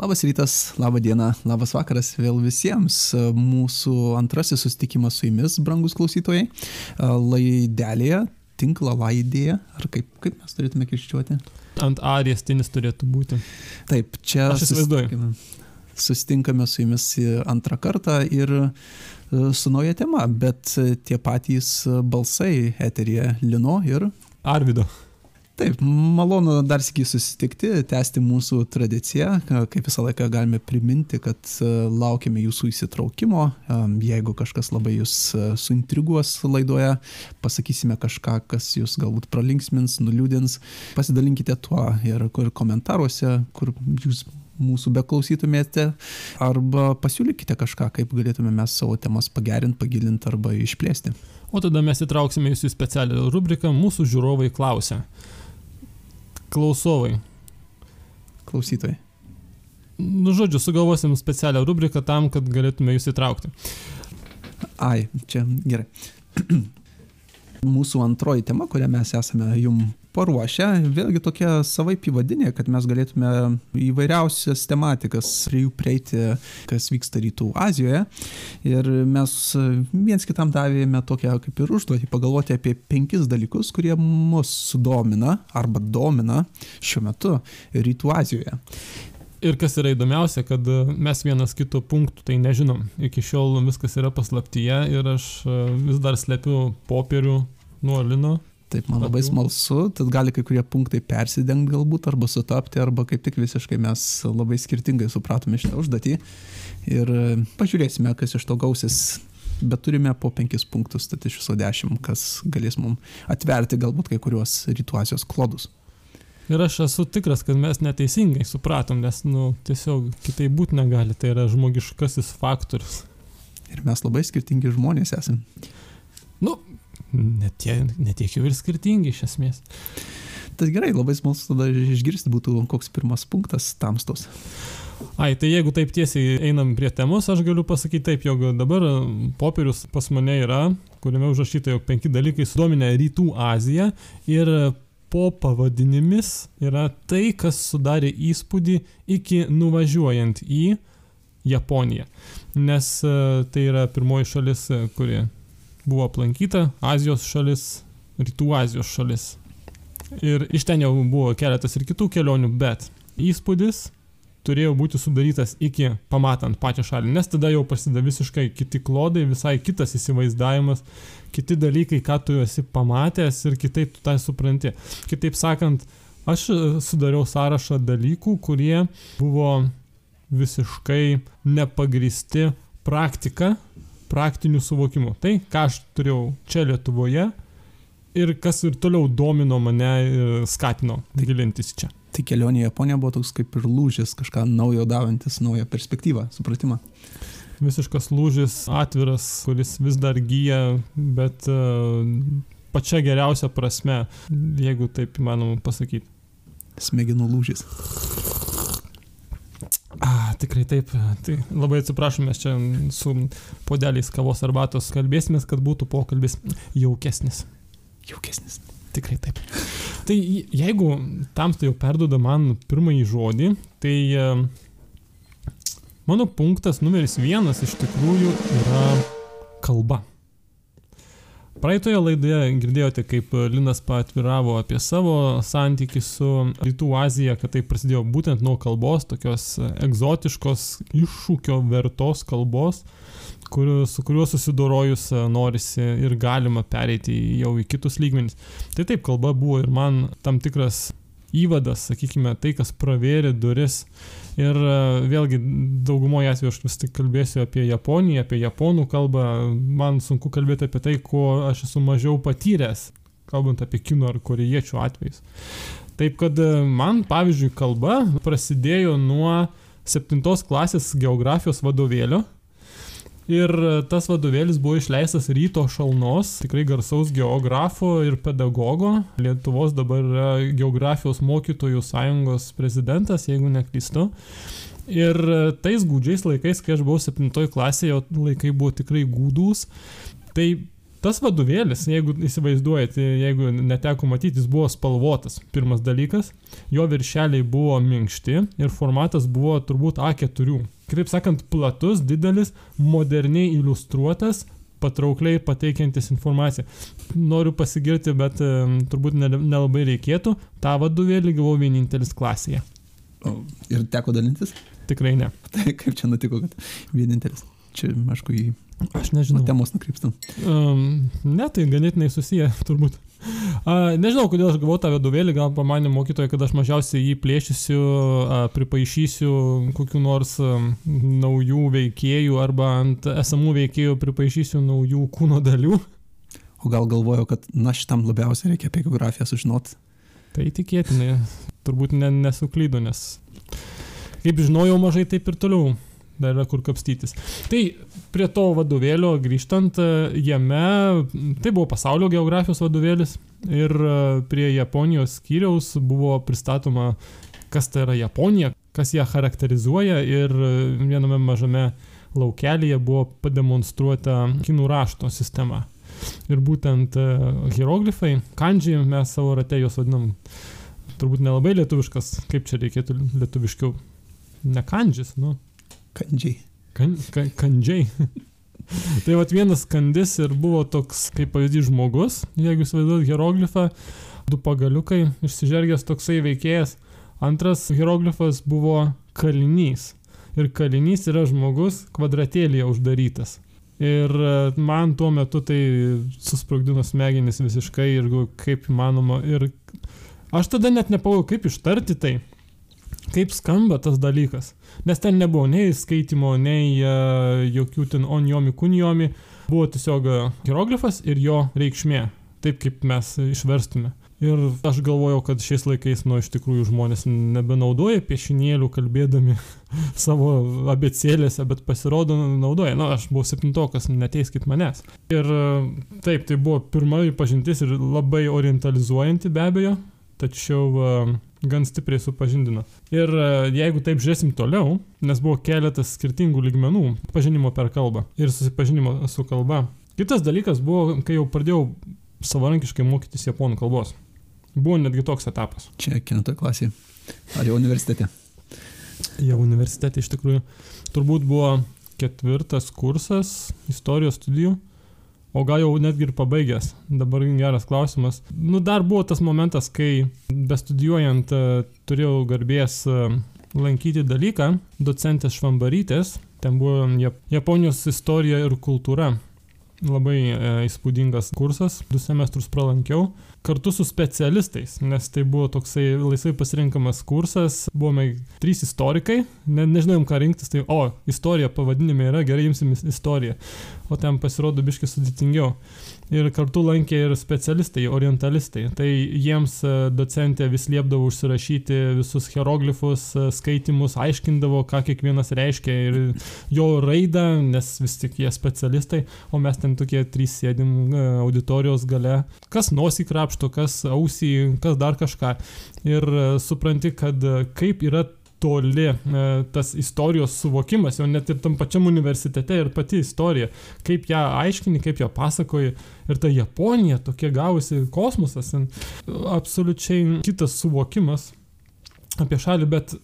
Labas rytas, laba diena, labas vakaras vėl visiems. Mūsų antrasis susitikimas su jumis, brangus klausytojai, laidelėje, tinklalaidėje, ar kaip, kaip mes turėtume kirčiuoti? Ant A riestinis turėtų būti. Taip, čia Aš įsivaizduoju. susitinkame, susitinkame su jumis antrą kartą ir su nauja tema, bet tie patys balsai eterija Lino ir Arvido. Taip, malonu dar sėki susitikti, tęsti mūsų tradiciją. Kaip visą laiką galime priminti, kad e, laukiame jūsų įsitraukimo. E, Jeigu kažkas labai jūs e, suintriguos laidoje, pasakysime kažką, kas jūs galbūt pralinksmins, nuliūdins, pasidalinkite tuo ir komentaruose, kur jūs mūsų beklausytumėte, arba pasiūlykite kažką, kaip galėtume mes savo temas pagerinti, pagilinti arba išplėsti. O tada mes įtrauksime jūsų specialią rubriką Mūsų žiūrovai klausia. Klausovai. Klausytojai. Nu, žodžiu, sugalvosim specialią rubriką tam, kad galėtume jūs įtraukti. Ai, čia gerai. Mūsų antroji tema, kurią mes esame jum paruošę, vėlgi tokia savaip įvadinė, kad mes galėtume įvairiausias tematikas prie jų prieiti, kas vyksta Rytų Azijoje. Ir mes viens kitam davėme tokią kaip ir užduotį pagalvoti apie penkis dalykus, kurie mus sudomina arba domina šiuo metu Rytų Azijoje. Ir kas yra įdomiausia, kad mes vienas kito punktų tai nežinom. Iki šiol viskas yra paslaptyje ir aš vis dar slepiu popierių nuo lino. Taip, man labai smalsu, tad gali kai kurie punktai persidengti galbūt arba sutapti, arba kaip tik visiškai mes labai skirtingai supratome šitą užduotį. Ir e, pažiūrėsime, kas iš to gausis. Bet turime po penkis punktus, tad iš viso dešimt, kas galės mums atverti galbūt kai kuriuos rytų Azijos klodus. Ir aš esu tikras, kad mes neteisingai supratom, nes, nu, tiesiog kitai būti negali, tai yra žmogiškasis faktorius. Ir mes labai skirtingi žmonės esame. Nu, net tie, net tiek jau ir skirtingi iš esmės. Tai gerai, labai smalsu tada išgirsti būtų koks pirmas punktas tamstos. Ai, tai jeigu taip tiesiai einam prie temos, aš galiu pasakyti taip, jog dabar popierius pas mane yra, kuriame užrašyta, jog penki dalykai sudominę Rytų Aziją ir po pavadinimis yra tai, kas sudarė įspūdį iki nuvažiuojant į Japoniją. Nes e, tai yra pirmoji šalis, e, kuri buvo aplankyta, Azijos šalis, Rytų Azijos šalis. Ir iš ten jau buvo keletas ir kitų kelionių, bet įspūdis turėjo būti sudarytas iki pamatant pačią šalį, nes tada jau prasideda visiškai kiti klodai, visai kitas įsivaizdavimas, kiti dalykai, ką tu esi pamatęs ir kitaip tu tą supranti. Kitaip sakant, aš e, sudariau sąrašą dalykų, kurie buvo visiškai nepagristi praktika, praktiniu suvokimu. Tai, ką aš turėjau čia Lietuvoje ir kas ir toliau domino mane ir skatino gilintis čia. Tai kelionė į Japoniją buvo toks kaip ir lūžis, kažką naujo davantis, naują perspektyvą, supratimą. Visiškas lūžis, atviras, kuris vis dar gyja, bet uh, pačia geriausia prasme, jeigu taip įmanoma pasakyti. Smegenų lūžis. A, tikrai taip. Tai labai atsiprašom, mes čia su podeliais kavos arbatos kalbėsimės, kad būtų pokalbis jaukesnis. Jaukesnis. Tikrai taip. Tai jeigu tamsta jau perduoda man pirmąjį žodį, tai e, mano punktas numeris vienas iš tikrųjų yra kalba. Praeitoje laidoje girdėjote, kaip Linas paatviravo apie savo santykių su Rytų Azija, kad tai prasidėjo būtent nuo kalbos, tokios egzotiškos, iššūkio vertos kalbos, kur, su kuriuo susidorojus norisi ir galima pereiti jau į kitus lygmenis. Tai taip, kalba buvo ir man tam tikras įvadas, sakykime, tai, kas pravėrė duris. Ir e, vėlgi, daugumoje atveju aš vis tik kalbėsiu apie Japoniją, apie japonų kalbą. Man sunku kalbėti apie tai, ko aš esu mažiau patyręs, kalbant apie kino ar korejiečių atvejus. Taip kad e, man, pavyzdžiui, kalba prasidėjo nuo 7 klasės geografijos vadovėlio, Ir tas vadovėlis buvo išleistas Ryto Šalnos, tikrai garsaus geografo ir pedagogo. Lietuvos dabar yra geografijos mokytojų sąjungos prezidentas, jeigu neklystu. Ir tais gūdžiais laikais, kai aš buvau 7 klasėje, jo laikai buvo tikrai gūdūs, tai Tas vadovėlis, jeigu įsivaizduojate, jeigu neteko matyti, jis buvo spalvotas. Pirmas dalykas, jo viršeliai buvo minkšti ir formatas buvo turbūt A4. Kitaip sakant, platus, didelis, moderniai iliustruotas, patraukliai pateikiantis informaciją. Noriu pasigirti, bet turbūt nelabai reikėtų. Ta vadovėlį gavau vienintelis klasėje. O, ir teko dalintis? Tikrai ne. Tai kaip čia nutiko, kad vienintelis? Čia, aišku, į Aš nežinau. Temos nukrypstam. Um, ne, tai ganėtinai susiję, turbūt. A, nežinau, kodėl aš gavau tą vadovėlį, gal pamanė mokytoja, kad aš mažiausiai jį plėšysiu, a, pripaišysiu kokiu nors a, naujų veikėjų arba ant esamų veikėjų pripaišysiu naujų kūno dalių. O gal galvoju, kad, na, šitam labiausiai reikia apie geografiją sužinoti. Tai tikėtinai, turbūt ne, nesuklydo, nes kaip žinojau mažai, taip ir toliau dar yra kur kapstytis. Tai prie to vadovėlio grįžtant, e, jame, tai buvo pasaulio geografijos vadovėlis ir e, prie Japonijos skyriaus buvo pristatoma, kas tai yra Japonija, kas ją charakterizuoja ir e, viename mažame laukelėje buvo pademonstruota kinų rašto sistema. Ir būtent hieroglifai, kanžiai, mes savo rate juos vadinam, turbūt nelabai lietuviškas, kaip čia reikėtų lietuviškiau, ne kanžis, nu, Kandžiai. Kan, kan, kandžiai. tai vat vienas kandis ir buvo toks, kaip pavyzdys, žmogus, jeigu įsivaizduot hieroglifą, du pagaliukai, išsižergęs toksai veikėjas. Antras hieroglifas buvo kalinys. Ir kalinys yra žmogus kvadratėlėje uždarytas. Ir e, man tuo metu tai susprogdino smegenis visiškai ir kaip įmanoma. Ir aš tada net nepavau, kaip ištarti tai kaip skamba tas dalykas. Nes ten nebuvo nei skaitimo, nei uh, jokių ten onjomi, kunjomi. Buvo tiesiog e, hieroglifas ir jo reikšmė. Taip kaip mes išverstume. Ir aš galvojau, kad šiais laikais, nu, iš tikrųjų žmonės nebenaudoja piešinėlių kalbėdami savo abecėlėse, bet pasirodo naudoja. Na, aš buvau septintokas, neteiskit manęs. Ir e, taip, tai buvo pirmoji pažintis ir labai orientalizuojanti be abejo, tačiau gan stipriai supažindino. Ir e, jeigu taip žiūrėsim toliau, nes buvo keletas skirtingų lygmenų pažinimo per kalbą ir susipažinimo su kalba. Kitas dalykas buvo, kai jau pradėjau savarankiškai mokytis japonų kalbos. Buvo netgi toks etapas. Čia kelintoje klasėje. Ar jau universitete? Jau universitete iš tikrųjų. Turbūt buvo ketvirtas kursas istorijos studijų O gal jau netgi ir pabaigęs. Dabar geras klausimas. Nu, dar buvo tas momentas, kai bestudijuojant e, turėjau garbės e, lankyti dalyką docentės Švambarytės. Ten buvo Japonijos istorija ir kultūra labai e, įspūdingas kursas, du semestrus pralankiau, kartu su specialistais, nes tai buvo toksai laisvai pasirinkamas kursas, buvome trys istorikai, ne, nežinojom ką rinktis, tai o, istorija pavadinime yra, gerai imsimės istoriją, o ten pasirodo biškai sudėtingiau ir kartu lankė ir specialistai, orientalistai. Tai jiems e, docentė vis liepdavo užsirašyti visus hieroglifus, e, skaitimus, aiškindavo, ką kiekvienas reiškia ir jo raidą, nes vis tik jie specialistai, o mes ten tokie trys sėdim e, auditorijos gale. Kas nosį krapšto, kas ausį, kas dar kažką. Ir supranti, kad kaip yra toli e, tas istorijos suvokimas, jau net ir tam pačiam universitete ir pati istorija, kaip ją aiškini, kaip ją pasakoji. Ir ta Japonija tokia gavusi kosmosas, absoliučiai kitas suvokimas apie šalį, bet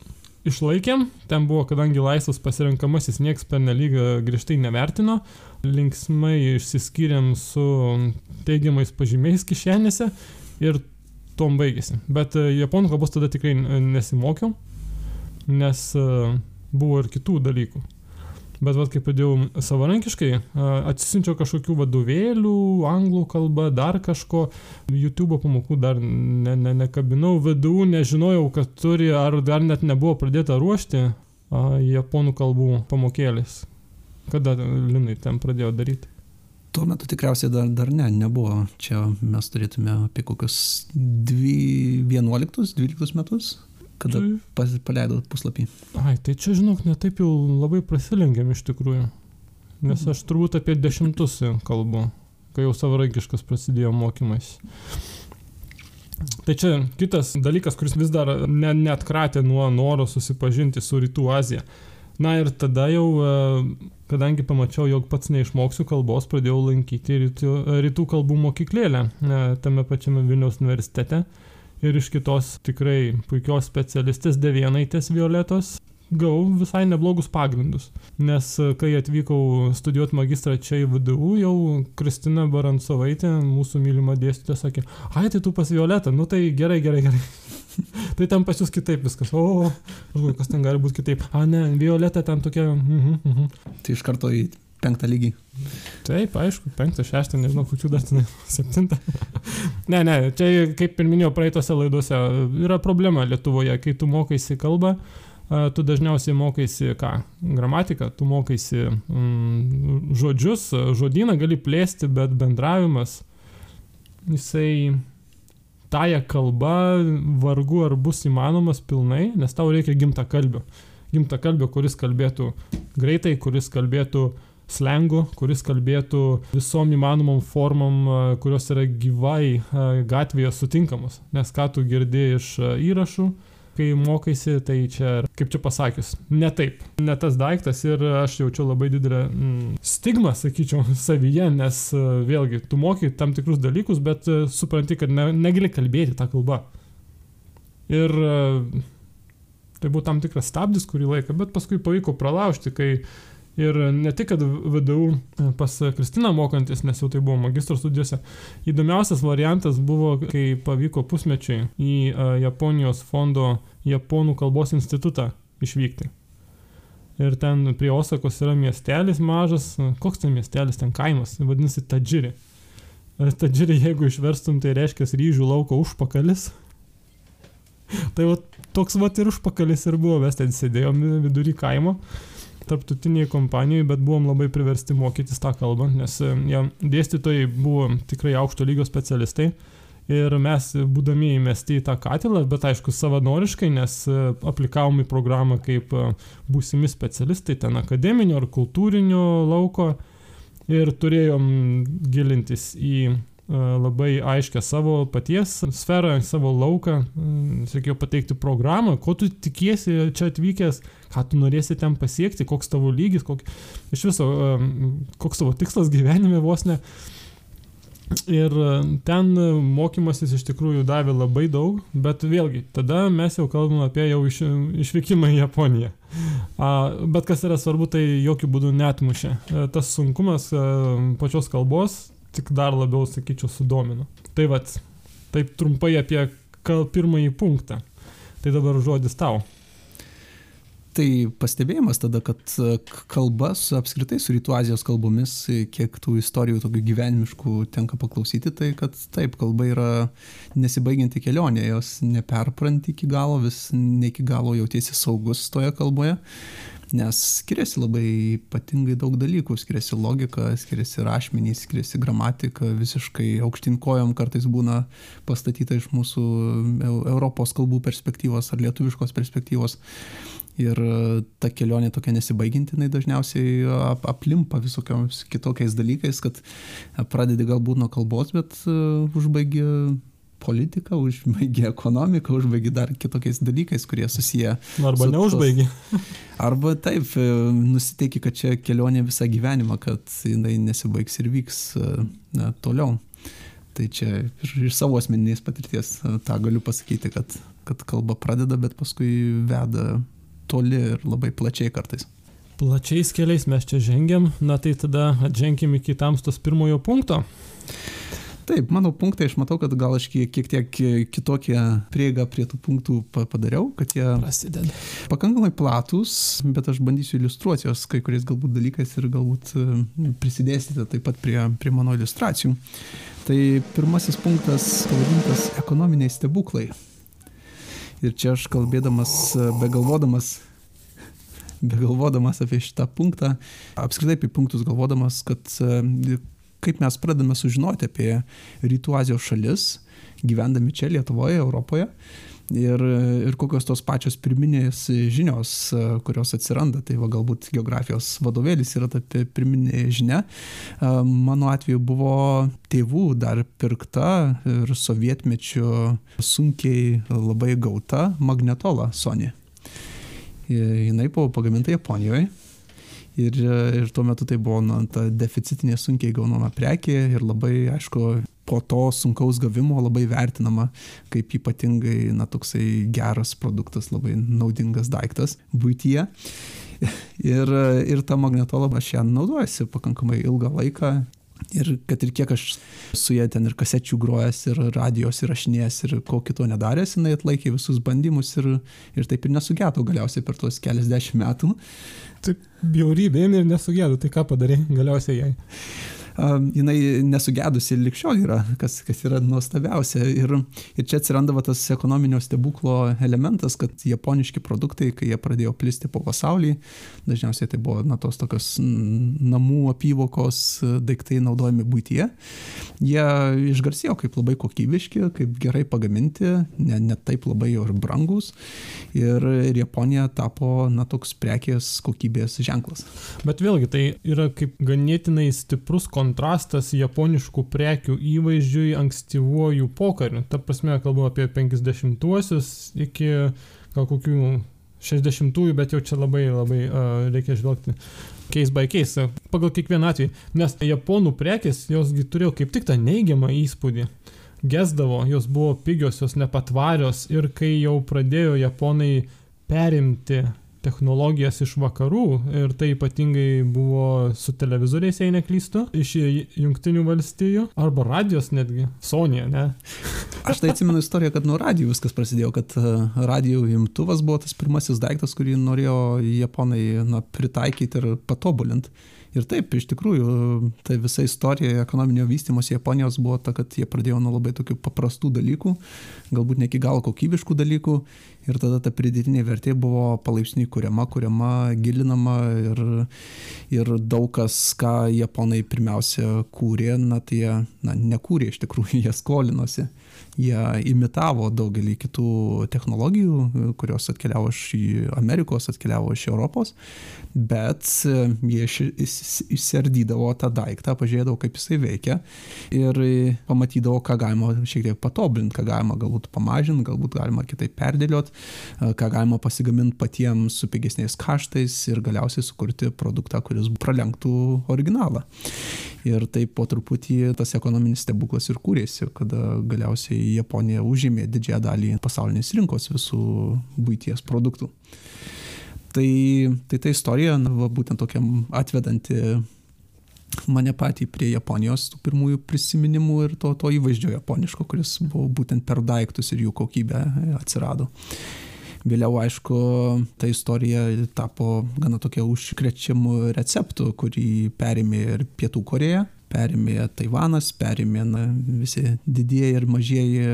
išlaikėm, ten buvo, kadangi laisvas pasirenkamasis, nieks per nelyg griežtai nevertino, linksmai išsiskyrėm su teigiamais pažymiais kišenėse ir tom baigėsi. Bet e, japonų kalbos tada tikrai nesimokiau nes uh, buvo ir kitų dalykų. Bet vad, kai pradėjau savarankiškai, uh, atsisinčiau kažkokių vadovėlių, anglų kalba, dar kažko, YouTube pamokų dar ne, ne, nekabinau, VDU nežinojau, kad turi, ar dar net nebuvo pradėta ruošti japonų kalbų pamokėlis. Kada Linai ten pradėjo daryti? Tuo metu tikriausiai dar, dar ne, nebuvo. Čia mes turėtume apie kokius 11-12 metus kada tai... paleidau puslapį. Ai, tai čia, žinok, netaip jau labai prasilengiam iš tikrųjų. Nes mhm. aš turbūt apie dešimtus kalbu, kai jau savarankiškas prasidėjo mokymais. Tai čia kitas dalykas, kuris vis dar ne, neatkratė nuo noro susipažinti su Rytų Azija. Na ir tada jau, e, kadangi pamačiau, jog pats neišmoksiu kalbos, pradėjau lankyti rytų, rytų kalbų mokyklėlę e, tame pačiame Vilniaus universitete. Ir iš kitos tikrai puikios specialistės Devianaitės Violetos gavau visai neblogus pagrindus. Nes e, kai atvykau studijuoti magistrą čia į VDU, jau Kristina Baransovaitė, mūsų mylima dėstytoja, sakė, ai tai tu pas Violetą, nu tai gerai, gerai, gerai. Tai ten pas jūs kitaip viskas. O, kas ten gali būti kitaip. A, ne, Violeta ten tokia. Uh -huh. Tai iš karto į penktą lygį. Taip, aišku, penktą, šeštą, nežinau, kokių dar ten, septintą. ne, ne, čia, kaip ir minėjau praeitose laidose, yra problema Lietuvoje, kai tu mokaisi kalbą, tu dažniausiai mokaisi ką? Gramatiką, tu mokaisi mm, žodžius, žodyną gali plėsti, bet bendravimas, jisai tąją kalba vargu ar bus įmanomas pilnai, nes tau reikia gimta kalbio. Gimta kalbio, kuris kalbėtų greitai, kuris kalbėtų slengu, kuris kalbėtų visom įmanomom formom, kurios yra gyvai gatvėje sutinkamos. Nes ką tu girdi iš įrašų, kai mokaisi, tai čia, kaip čia pasakius, ne taip, ne tas daiktas ir aš jaučiu labai didelę mm, stigmą, sakyčiau, savyje, nes e, vėlgi, tu mokai tam tikrus dalykus, bet e, supranti, kad ne, negali kalbėti tą kalbą. Ir e, tai buvo tam tikras stabdis kurį laiką, bet paskui pavyko pralaužti, kai Ir ne tik, kad VDU pas Kristiną mokantis, nes jau tai buvo magistro studijose, įdomiausias variantas buvo, kai pavyko pusmečiai į Japonijos fondo Japonų kalbos institutą išvykti. Ir ten prie Osakos yra miestelis mažas, koks ten miestelis, ten kaimas, vadinasi Tadžiri. Tadžiri, jeigu išverstum, tai reiškia ryžių lauko užpakalis. tai va, toks va ir užpakalis ir buvo, mes ten sėdėjom vidury kaimo tarptautiniai kompanijai, bet buvom labai priversti mokytis tą kalbą, nes e, ja, dėstytojai buvo tikrai aukšto lygio specialistai. Ir mes, būdami įmesti į tą katilą, bet aišku, savanoriškai, nes e, aplikavom į programą kaip e, būsimi specialistai ten akademinio ar kultūrinio lauko ir turėjom gilintis į labai aiškę savo paties sferą, savo lauką, reikėjo pateikti programą, ko tu tikiesi čia atvykęs, ką tu norėsi ten pasiekti, koks tavo lygis, kok, iš viso, koks tavo tikslas gyvenime vos ne. Ir ten mokymasis iš tikrųjų davė labai daug, bet vėlgi, tada mes jau kalbam apie jau iš, išvykimą į Japoniją. A, bet kas yra svarbu, tai jokių būdų netmušė. Tas sunkumas pačios kalbos tik dar labiau, sakyčiau, sudomino. Tai vad, taip trumpai apie pirmąjį punktą. Tai dabar žodis tau. Tai pastebėjimas tada, kad kalbas apskritai su Rytų Azijos kalbomis, kiek tų istorijų tokių gyvenimiškų tenka paklausyti, tai kad taip, kalba yra nesibaigianti kelionė, jos neperpranti iki galo, vis ne iki galo jautiesi saugus toje kalboje nes skiriasi labai ypatingai daug dalykų. Skiriasi logika skiriasi rašmenys skiriasi gramatika. Visiškai aukštyn kojom kartais būna pastatyta iš mūsų europos kalbų perspektyvos ar lietuviškos perspektyvos. Ir ta kelionė tokia nesibaigianti jinai dažniausiai ap aplimpa visokiais kitokiais dalykais kad pradedi galbūt nuo kalbos bet užbaigi politiką, užbaigi ekonomiką, užbaigi dar kitokiais dalykais, kurie susiję. Arba neužbaigi. Arba taip, e, nusiteiki, kad čia kelionė visą gyvenimą, kad jinai nesibaigs ir vyks e, na, toliau. Tai čia iš savo asmeninės patirties e, tą galiu pasakyti, kad, kad kalba pradeda, bet paskui veda toli ir labai plačiai kartais. Plačiais keliais mes čia žengiam, na tai tada atženkim iki tamstos pirmojo punkto. Taip, mano punktai, aš matau, kad gal aš kiek, kiek tiek kitokią prieigą prie tų punktų padariau, kad jie prasideda. Pakankamai platus, bet aš bandysiu iliustruoti jos kai kuriais galbūt dalykais ir galbūt e, prisidėsite taip pat prie, prie mano iliustracijų. Tai pirmasis punktas pavadintas ekonominiai stebuklai. Ir čia aš kalbėdamas, begalvodamas begalvodamas apie šitą punktą, apskritai apie punktus galvodamas, kad e, kaip mes pradame sužinoti apie Rytų Azijos šalis, gyvendami čia Lietuvoje, Europoje. Ir, ir kokios tos pačios pirminės žinios, kurios atsiranda, tai va galbūt geografijos vadovėlis yra ta pirminė žinia. Mano atveju buvo tėvų dar pirkta ir sovietmečiu sunkiai labai gauta magnetola Sony. jinai buvo pagaminta Japonijoje. Ir, ir tuo metu tai buvo na, ta deficitinė sunkiai gaunama prekė ir labai, aišku, po to sunkaus gavimo labai vertinama kaip ypatingai, na, toksai geras produktas, labai naudingas daiktas būtyje. Ir, ir tą magnetolą aš ją naudojuosi pakankamai ilgą laiką Ir kad ir kiek aš su jie ten ir kasečių grojęs, ir radijos įrašinėjęs, ir ko kito nedaręs, jinai atlaikė visus bandymus ir, ir taip ir nesugėdo galiausiai per tuos keliasdešimt metų. Taip, bjaurybė ir nesugėdo, tai ką padarė galiausiai jai? Jinai nesugedusi ir likščiol yra, kas, kas yra nuostabiausia. Ir, ir čia atsiranda va, tas ekonominio stebuklo elementas, kad japoniški produktai, kai jie pradėjo plisti po pasaulį, dažniausiai tai buvo na, tos tokios namų apyvokos daiktai naudojami būtyje, jie išgarsėjo kaip labai kokybiški, kaip gerai pagaminti, ne, ne taip labai jau ir brangus. Ir, ir Japonija tapo na, toks prekės kokybės ženklas. Bet vėlgi tai yra kaip ganėtinai stiprus kontekstas kontrastas japoniškų prekių įvaizdžiui ankstyvuoju pokariu. Ta prasme, kalbu apie 50-uosius iki gal kokių 60-ųjų, bet jau čia labai labai uh, reikia žvelgti case by case, pagal kiekvieną atvejį. Nes japonų prekės, josgi turėjo kaip tik tą neigiamą įspūdį. Gesdavo, jos buvo pigios, jos nepatvarios ir kai jau pradėjo japonai perimti technologijas iš vakarų ir tai ypatingai buvo su televizoriais, jei neklystu, iš jungtinių valstijų arba radijos netgi, Sony, ne? Aš tai atsimenu istoriją, kad nuo radijų viskas prasidėjo, kad e, radijų imtuvas buvo tas pirmasis daiktas, kurį norėjo japonai na, pritaikyti ir patobulinti. Ir taip, iš tikrųjų, tai visa istorija ekonominio vystimosi Japonijos buvo ta, kad jie pradėjo nuo labai tokių paprastų dalykų, galbūt ne iki galo kokybiškų dalykų ir tada ta pridėtinė vertė buvo palaipsniui kuriama, kuriama, gilinama ir, ir daug kas, ką japonai pirmiausia kūrė, na tai jie na, nekūrė iš tikrųjų, jie skolinosi jie imitavo daugelį kitų technologijų, kurios atkeliavo iš Amerikos, atkeliavo iš Europos, bet jie išsiardydavo tą daiktą, pažiūrėdavo, kaip jisai veikia ir pamatydavo, ką galima šiek tiek patobulinti, ką galima galbūt pamažinti, galbūt galima kitaip perdėliot, ką galima pasigaminti patiems su pigesniais kaštais ir galiausiai sukurti produktą, kuris pralenktų originalą. Ir taip po truputį tas ekonominis stebuklas ir kūrėsi, kada galiausiai Japonija užėmė didžiąją dalį pasaulinės rinkos visų būties produktų. Tai, tai ta istorija, na, va, būtent tokiam atvedanti mane patį prie Japonijos tų pirmųjų prisiminimų ir to, to įvaizdžio japoniško, kuris buvo būtent per daiktus ir jų kokybę atsirado. Vėliau, aišku, ta istorija tapo gana tokia užkrečiamų receptų, kurį perėmė ir Pietų Koreja, perėmė Taivanas, perėmė na, visi didieji ir mažieji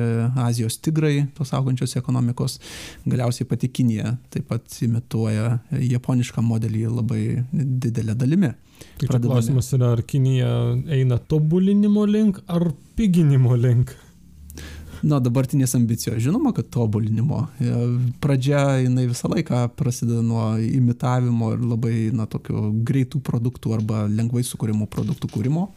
Azijos tigrai, tos augančios ekonomikos, galiausiai pati Kinija taip pat imituoja japonišką modelį labai didelę dalimi. Tai klausimas yra, ar Kinija eina tobulinimo link ar piginimo link? Nuo dabartinės ambicijos. Žinoma, kad tobulinimo. E, pradžia jinai visą laiką prasideda nuo imitavimo ir labai, na, tokių greitų produktų arba lengvai sukūrimų produktų kūrimo,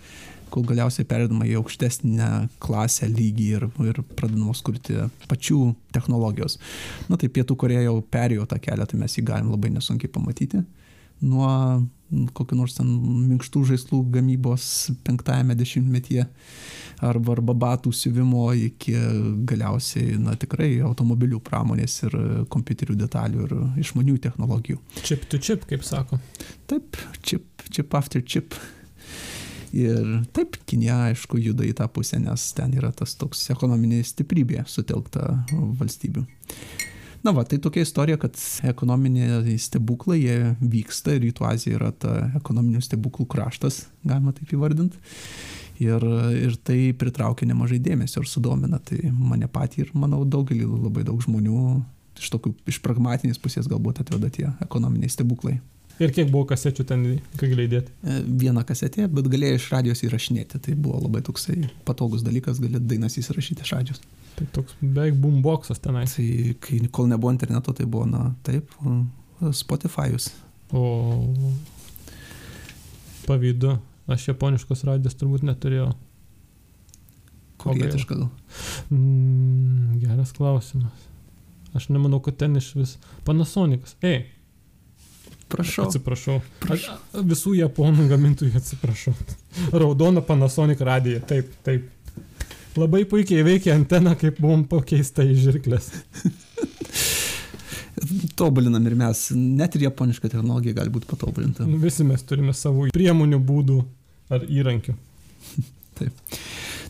kol galiausiai perėdama į aukštesnę klasę lygį ir, ir pradedamos kurti pačių technologijos. Na tai Pietų Koreja jau perėjo tą kelią, tai mes jį galim labai nesunkiai pamatyti. Nuo kokių nors ten minkštų žaislų gamybos penktajame dešimtmetyje arba, arba batų siuvimo iki galiausiai, na tikrai automobilių pramonės ir kompiuterių detalių ir išmanių technologijų. Chip to chip, kaip sako. Taip, chip, chip after chip. Ir taip, Kinija, aišku, juda į tą pusę, nes ten yra tas toks ekonominė stiprybė sutelkta valstybių. Na va, tai tokia istorija, kad ekonominiai stebuklai jie vyksta ir Rytų Azija yra ta ekonominių stebuklų kraštas, galima taip įvardinti ir, ir tai pritraukia nemažai dėmesio ir sudomina. Tai mane patį ir, manau, daugelį labai daug žmonių iš, tokių, iš pragmatinės pusės galbūt atveda tie ekonominiai stebuklai. Ir kiek buvo kasečių ten, ką galėjai dėti? E, Vieną kasetę, bet galėjai iš radijos įrašinėti. Tai buvo labai toksai patogus dalykas, gali dainas įsirašyti iš radijos. Tai toks beveik boomboxas tenais. Tai kai, kol nebuvo interneto, tai buvo, na, taip, Spotify'us. O pavydu. Aš japoniškos radijos turbūt neturėjau. Kokietiška gal? Mm, geras klausimas. Aš nemanau, kad ten iš vis. Panasonikas. Ei, Prašau. Atsiprašau. Aš visų japonų gamintojų atsiprašau. Raudona Panasonic radija. Taip, taip. Labai puikiai veikia antena, kaip buvom pakeista į žirklės. Tobulinam ir mes, net ir japoniška technologija gali būti patobulinta. Nu, visi mes turime savo priemonių, būdų ar įrankių. Taip.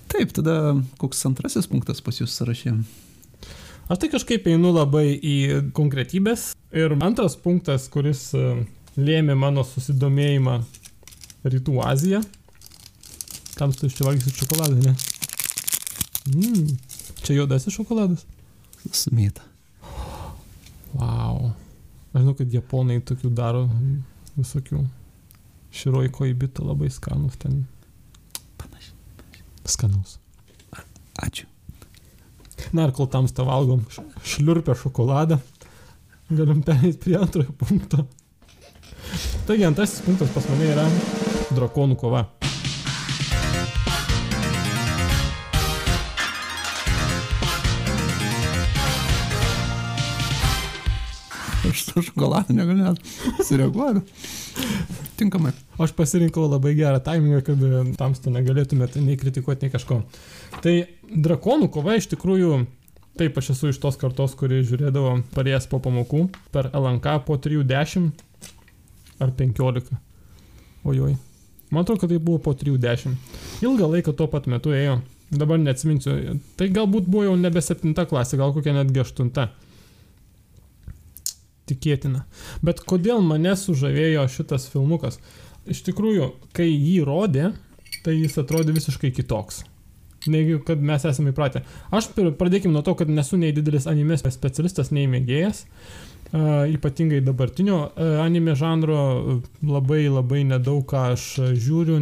Taip, tada koks antrasis punktas pas jūs sąrašė? Aš tai kažkaip einu labai į konkretybės. Ir antras punktas, kuris e, lėmė mano susidomėjimą Rytų Aziją. Kam tu iš čia valgysi šokoladą, ne? Mm, čia juodasis šokoladas. Sumėta. Wow. Aš žinau, kad japonai tokių daro visokių. Široj koibito labai skanus ten. Panašiai. Skanus. Ačiū. Na ir kol tamsta valgom šliurpę šokoladą, galim perėti prie antrojo punkto. Taigi antrasis punktas pas mane yra drakonų kova. Aš su šokoladu negaliu net sureaguoti. Tinkamai. Aš pasirinkau labai gerą timingą, kad e, tamsta negalėtumėte nei kritikuoti, nei kažko. Tai drakonų kova iš tikrųjų, taip aš esu iš tos kartos, kuri žiūrėdavo parėjęs po pamokų per LNK po 3.10 ar 15. Ojoj. Man atrodo, kad tai buvo po 3.10. Ilgą laiką tuo pat metu ėjo. Dabar neatsiminsiu. Tai galbūt buvo jau nebe 7 klasė, gal kokia netgi 8. Tikėtina. Bet kodėl mane sužavėjo šitas filmukas? Iš tikrųjų, kai jį rodė, tai jis atrodė visiškai kitoks. Negi, kad mes esame įpratę. Aš pradėkim nuo to, kad nesu nei didelis anime specialistas, nei mėgėjas. Uh, ypatingai dabartinio uh, anime žanro labai labai nedaug ką aš žiūriu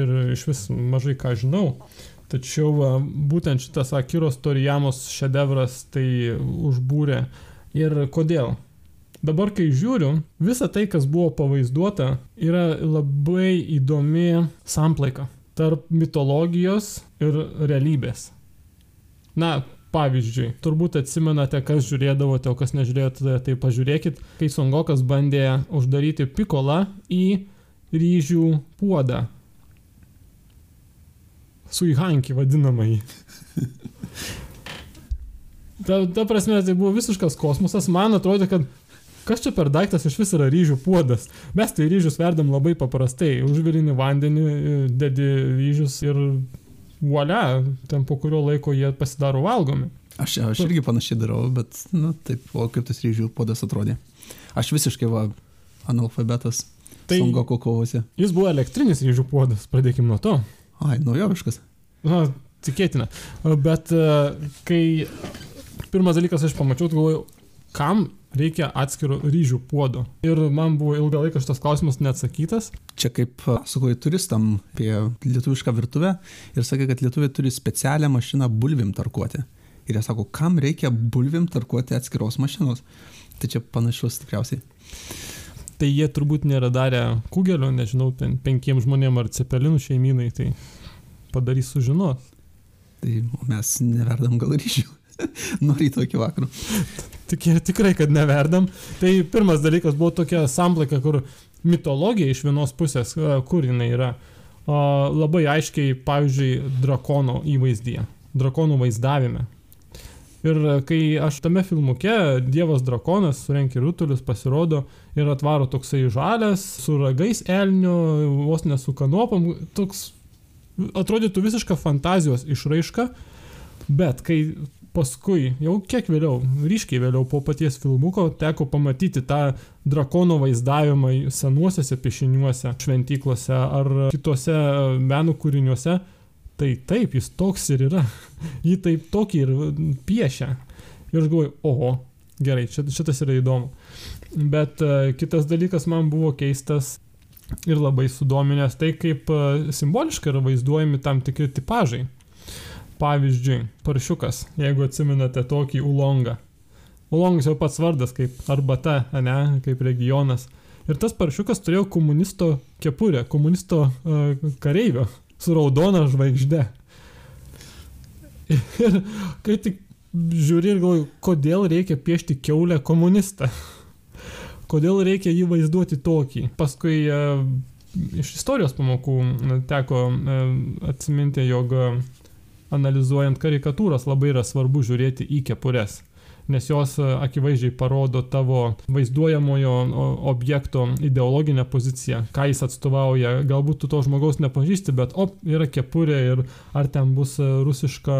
ir iš vis mažai ką žinau. Tačiau uh, būtent šitas Akiros Torijamos šedevras tai užbūrė. Ir kodėl? Dabar, kai žiūriu, visa tai, kas buvo pavaizduota, yra labai įdomi samplaika tarp mitologijos ir realybės. Na, pavyzdžiui, turbūt atsimenate, kas žiūrėdavote, o kas nežiūrėjote, tai pažiūrėkit, kai Songokas bandė uždaryti Pikolą į ryžių puodą. Suihankį vadinamąjį. Ta, ta prasme, tai buvo visiškas kosmosas. Man atrodo, kad kas čia per daiktas iš vis yra ryžių puodas. Mes tai ryžius verdam labai paprastai. Užvirini vandenį, dedi ryžius ir volia, ten po kurio laiko jie pasidaro valgomi. Aš, aš irgi panašiai darau, bet, na, taip, o kaip tas ryžių podas atrodė. Aš visiškai, va, analfabetas. Tai-. Songoko kovose. Jis buvo elektrinis ryžių puodas, pradėkim nuo to. Ai, naujoviškas. Na, tikėtina. Bet e, kai pirmas dalykas aš pamačiau, galvojau, kam reikia atskiro ryžių puodo. Ir man buvo ilgą laiką šitas klausimas neatsakytas. Čia kaip sakoju turistam apie lietuvišką virtuvę ir sakė, kad lietuviai turi specialią mašiną bulvim tarkuoti. Ir jie sako, kam reikia bulvim tarkuoti atskiros mašinos. Tai čia panašus tikriausiai. Tai jie turbūt nėra darę kugelio, nežinau, ten penkiems žmonėms ar cepelinų šeimynai, tai padarys sužinos. Tai mes neverdam gal ryžių. Nuo ryto iki vakaro. Tik, tikrai, kad neverdam. Tai pirmas dalykas buvo tokia samplaika, kur mitologija iš vienos pusės, kur jinai yra, labai aiškiai, pavyzdžiui, drakono įvaizdyje, drakonų vaizdavime. Ir kai aš tame filmuke Dievas drakonas surenki rutulius, pasirodo ir atvaro toksai žalias, su ragais elnio, vos nesu kanopam, toks atrodytų visiška fantazijos išraiška, bet kai paskui, jau kiek vėliau, ryškiai vėliau po paties filmuko, teko pamatyti tą drakono vaizdavimą senuosiuose piešiniuose, šventyklose ar kitose menų kūriniuose, tai taip, jis toks ir yra. Jį taip tokį ir piešia. Ir aš galvoju, oho, gerai, šit- šitas yra įdomu. Bet uh, kitas dalykas man buvo keistas ir labai sudominęs tai, kaip uh, simboliškai yra vaizduojami tam tikri tipažai. Pavyzdžiui, paršiukas, jeigu atsiminate tokį ulongą. Ulongas jau pats vardas kaip arbata, ne, kaip regionas. Ir tas paršiukas turėjo komunisto kepurę, komunisto uh, kareivio su raudona žvaigžde. Ir kai tik žiūri ir galvoju, kodėl reikia piešti keulę komunistą. kodėl reikia jį vaizduoti tokį. Paskui e, iš istorijos pamokų teko e, atsiminti, jog e, analizuojant karikatūras labai yra svarbu žiūrėti į kepures nes jos e, akivaizdžiai parodo tavo vaizduojamojo objekto ideologinę poziciją, ką jis atstovauja. Galbūt tu to žmogaus nepažįsti, bet op, yra kepurė ir ar ten bus e, rusiška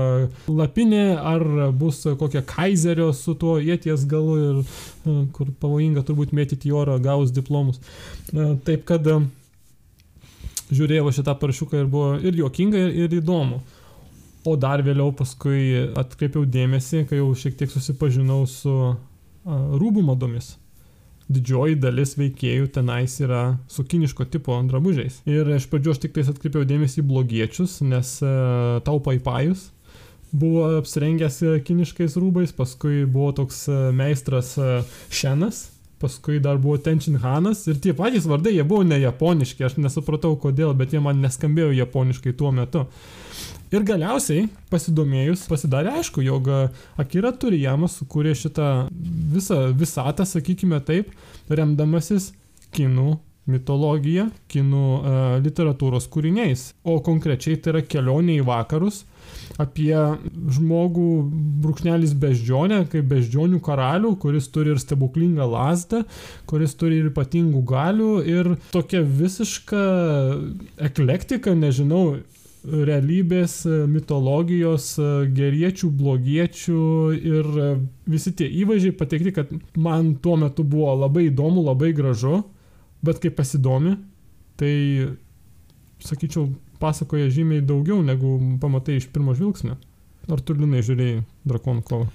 lapinė, ar bus kokia kaizerio su tuo jėties galu ir e, kur pavojinga turbūt mėtyti į orą gaus diplomus. Taip kad žiūrėjau šitą parašiuką ir buvo ir juokinga, ir įdomu. O dar vėliau paskui atkreipiau dėmesį, kai jau šiek tiek susipažinau su a, rūbų madomis. Didžioji dalis veikėjų tenais yra su kiniško tipo drabužiais. Ir iš pradžių aš tik tais atkreipiau dėmesį į blogiečius, nes a, taupai pajus buvo apsirengęs kiniškais rūbais, paskui buvo toks meistras Šenas, paskui dar buvo Tenchin Hanas ir tie patys vardai, jie buvo ne japoniški, aš nesupratau kodėl, bet jie man neskambėjo japoniškai tuo metu. Ir galiausiai, pasidomėjus, pasidarė aišku, jog Akira Turijama sukūrė šitą visą visatą, sakykime taip, remdamasis kinų mitologija, kinų uh, literatūros kūriniais. O konkrečiai tai yra kelionė į vakarus apie žmogų brūkšnelis beždžionę, kaip beždžionių karalių, kuris turi ir stebuklingą lasdą, kuris turi ir ypatingų galių ir tokia visiška eklektika, nežinau, realybės, e, mitologijos, e, geriečių, blogiečių ir e, visi tie įvaizdžiai pateikti, kad man tuo metu buvo labai įdomu, labai gražu, bet kai pasidomi, tai, sakyčiau, pasakoja žymiai daugiau, negu pamatai iš pirmo žvilgsnio. Ar tu linai žiūrėjai Drakonų kovą?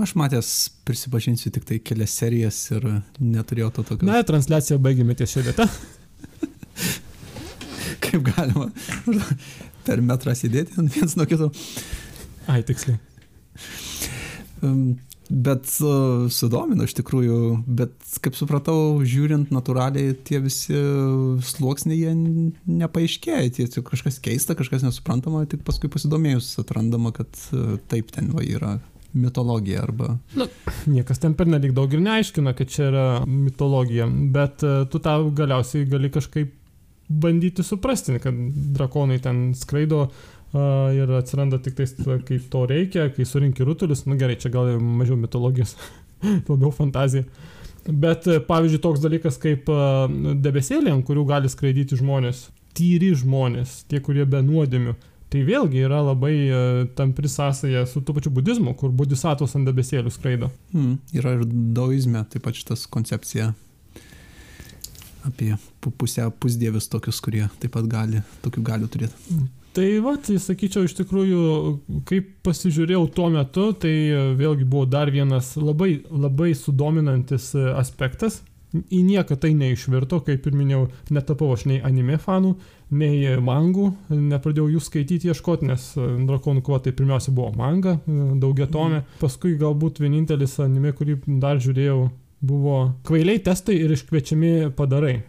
Aš matęs, prisipažinsiu, tik tai kelias serijas ir neturėjau to tokio. Na, transliaciją baigėme ties šią vietą. Kaip galima per metrą sėdėti viens nuo kito. Ai, tiksliai. Bet uh, sudomino iš tikrųjų, bet kaip supratau, žiūrint natūraliai, tie visi sluoksniai jie nepaaiškėja, tie kažkas keista, kažkas nesuprantama, tik paskui pasidomėjus atrandama, kad uh, taip ten va yra mitologija arba... Na, niekas ten per nelik daug ir neaiškina, kad čia yra mitologija, bet uh, tu tą galiausiai gali kažkaip bandyti suprasti, kad drakonai ten skraido uh, ir atsiranda tik tais, kai to reikia, kai surinki rutulius, nu gerai, čia gal mažiau mitologijos, labiau fantazija. Bet pavyzdžiui, toks dalykas kaip uh, debesėlė, ant kurių gali skraidyti žmonės, tyri žmonės, tie, kurie be nuodėmių. Tai vėlgi yra labai uh, tampri sąsaja su tuo pačiu budizmu, kur budisatos ant debesėlių skraido. Hmm, yra ir daoizme taip pat šitas koncepcija apie pusiau pusdievius tokius, kurie taip pat gali, tokių galių turėti. Tai va, tai sakyčiau, iš tikrųjų, kaip pasižiūrėjau tuo metu, tai vėlgi buvo dar vienas labai, labai sudominantis aspektas. Į nieką tai neišvirto, kaip ir minėjau, netapau aš nei anime fanų, nei mangų, nepradėjau jų skaityti, ieškoti, nes Drakonų kova tai pirmiausia buvo manga, daugiatomė. Mm. Paskui galbūt vienintelis anime, kurį dar žiūrėjau, buvo kvailiai testai ir iškviečiami padarai.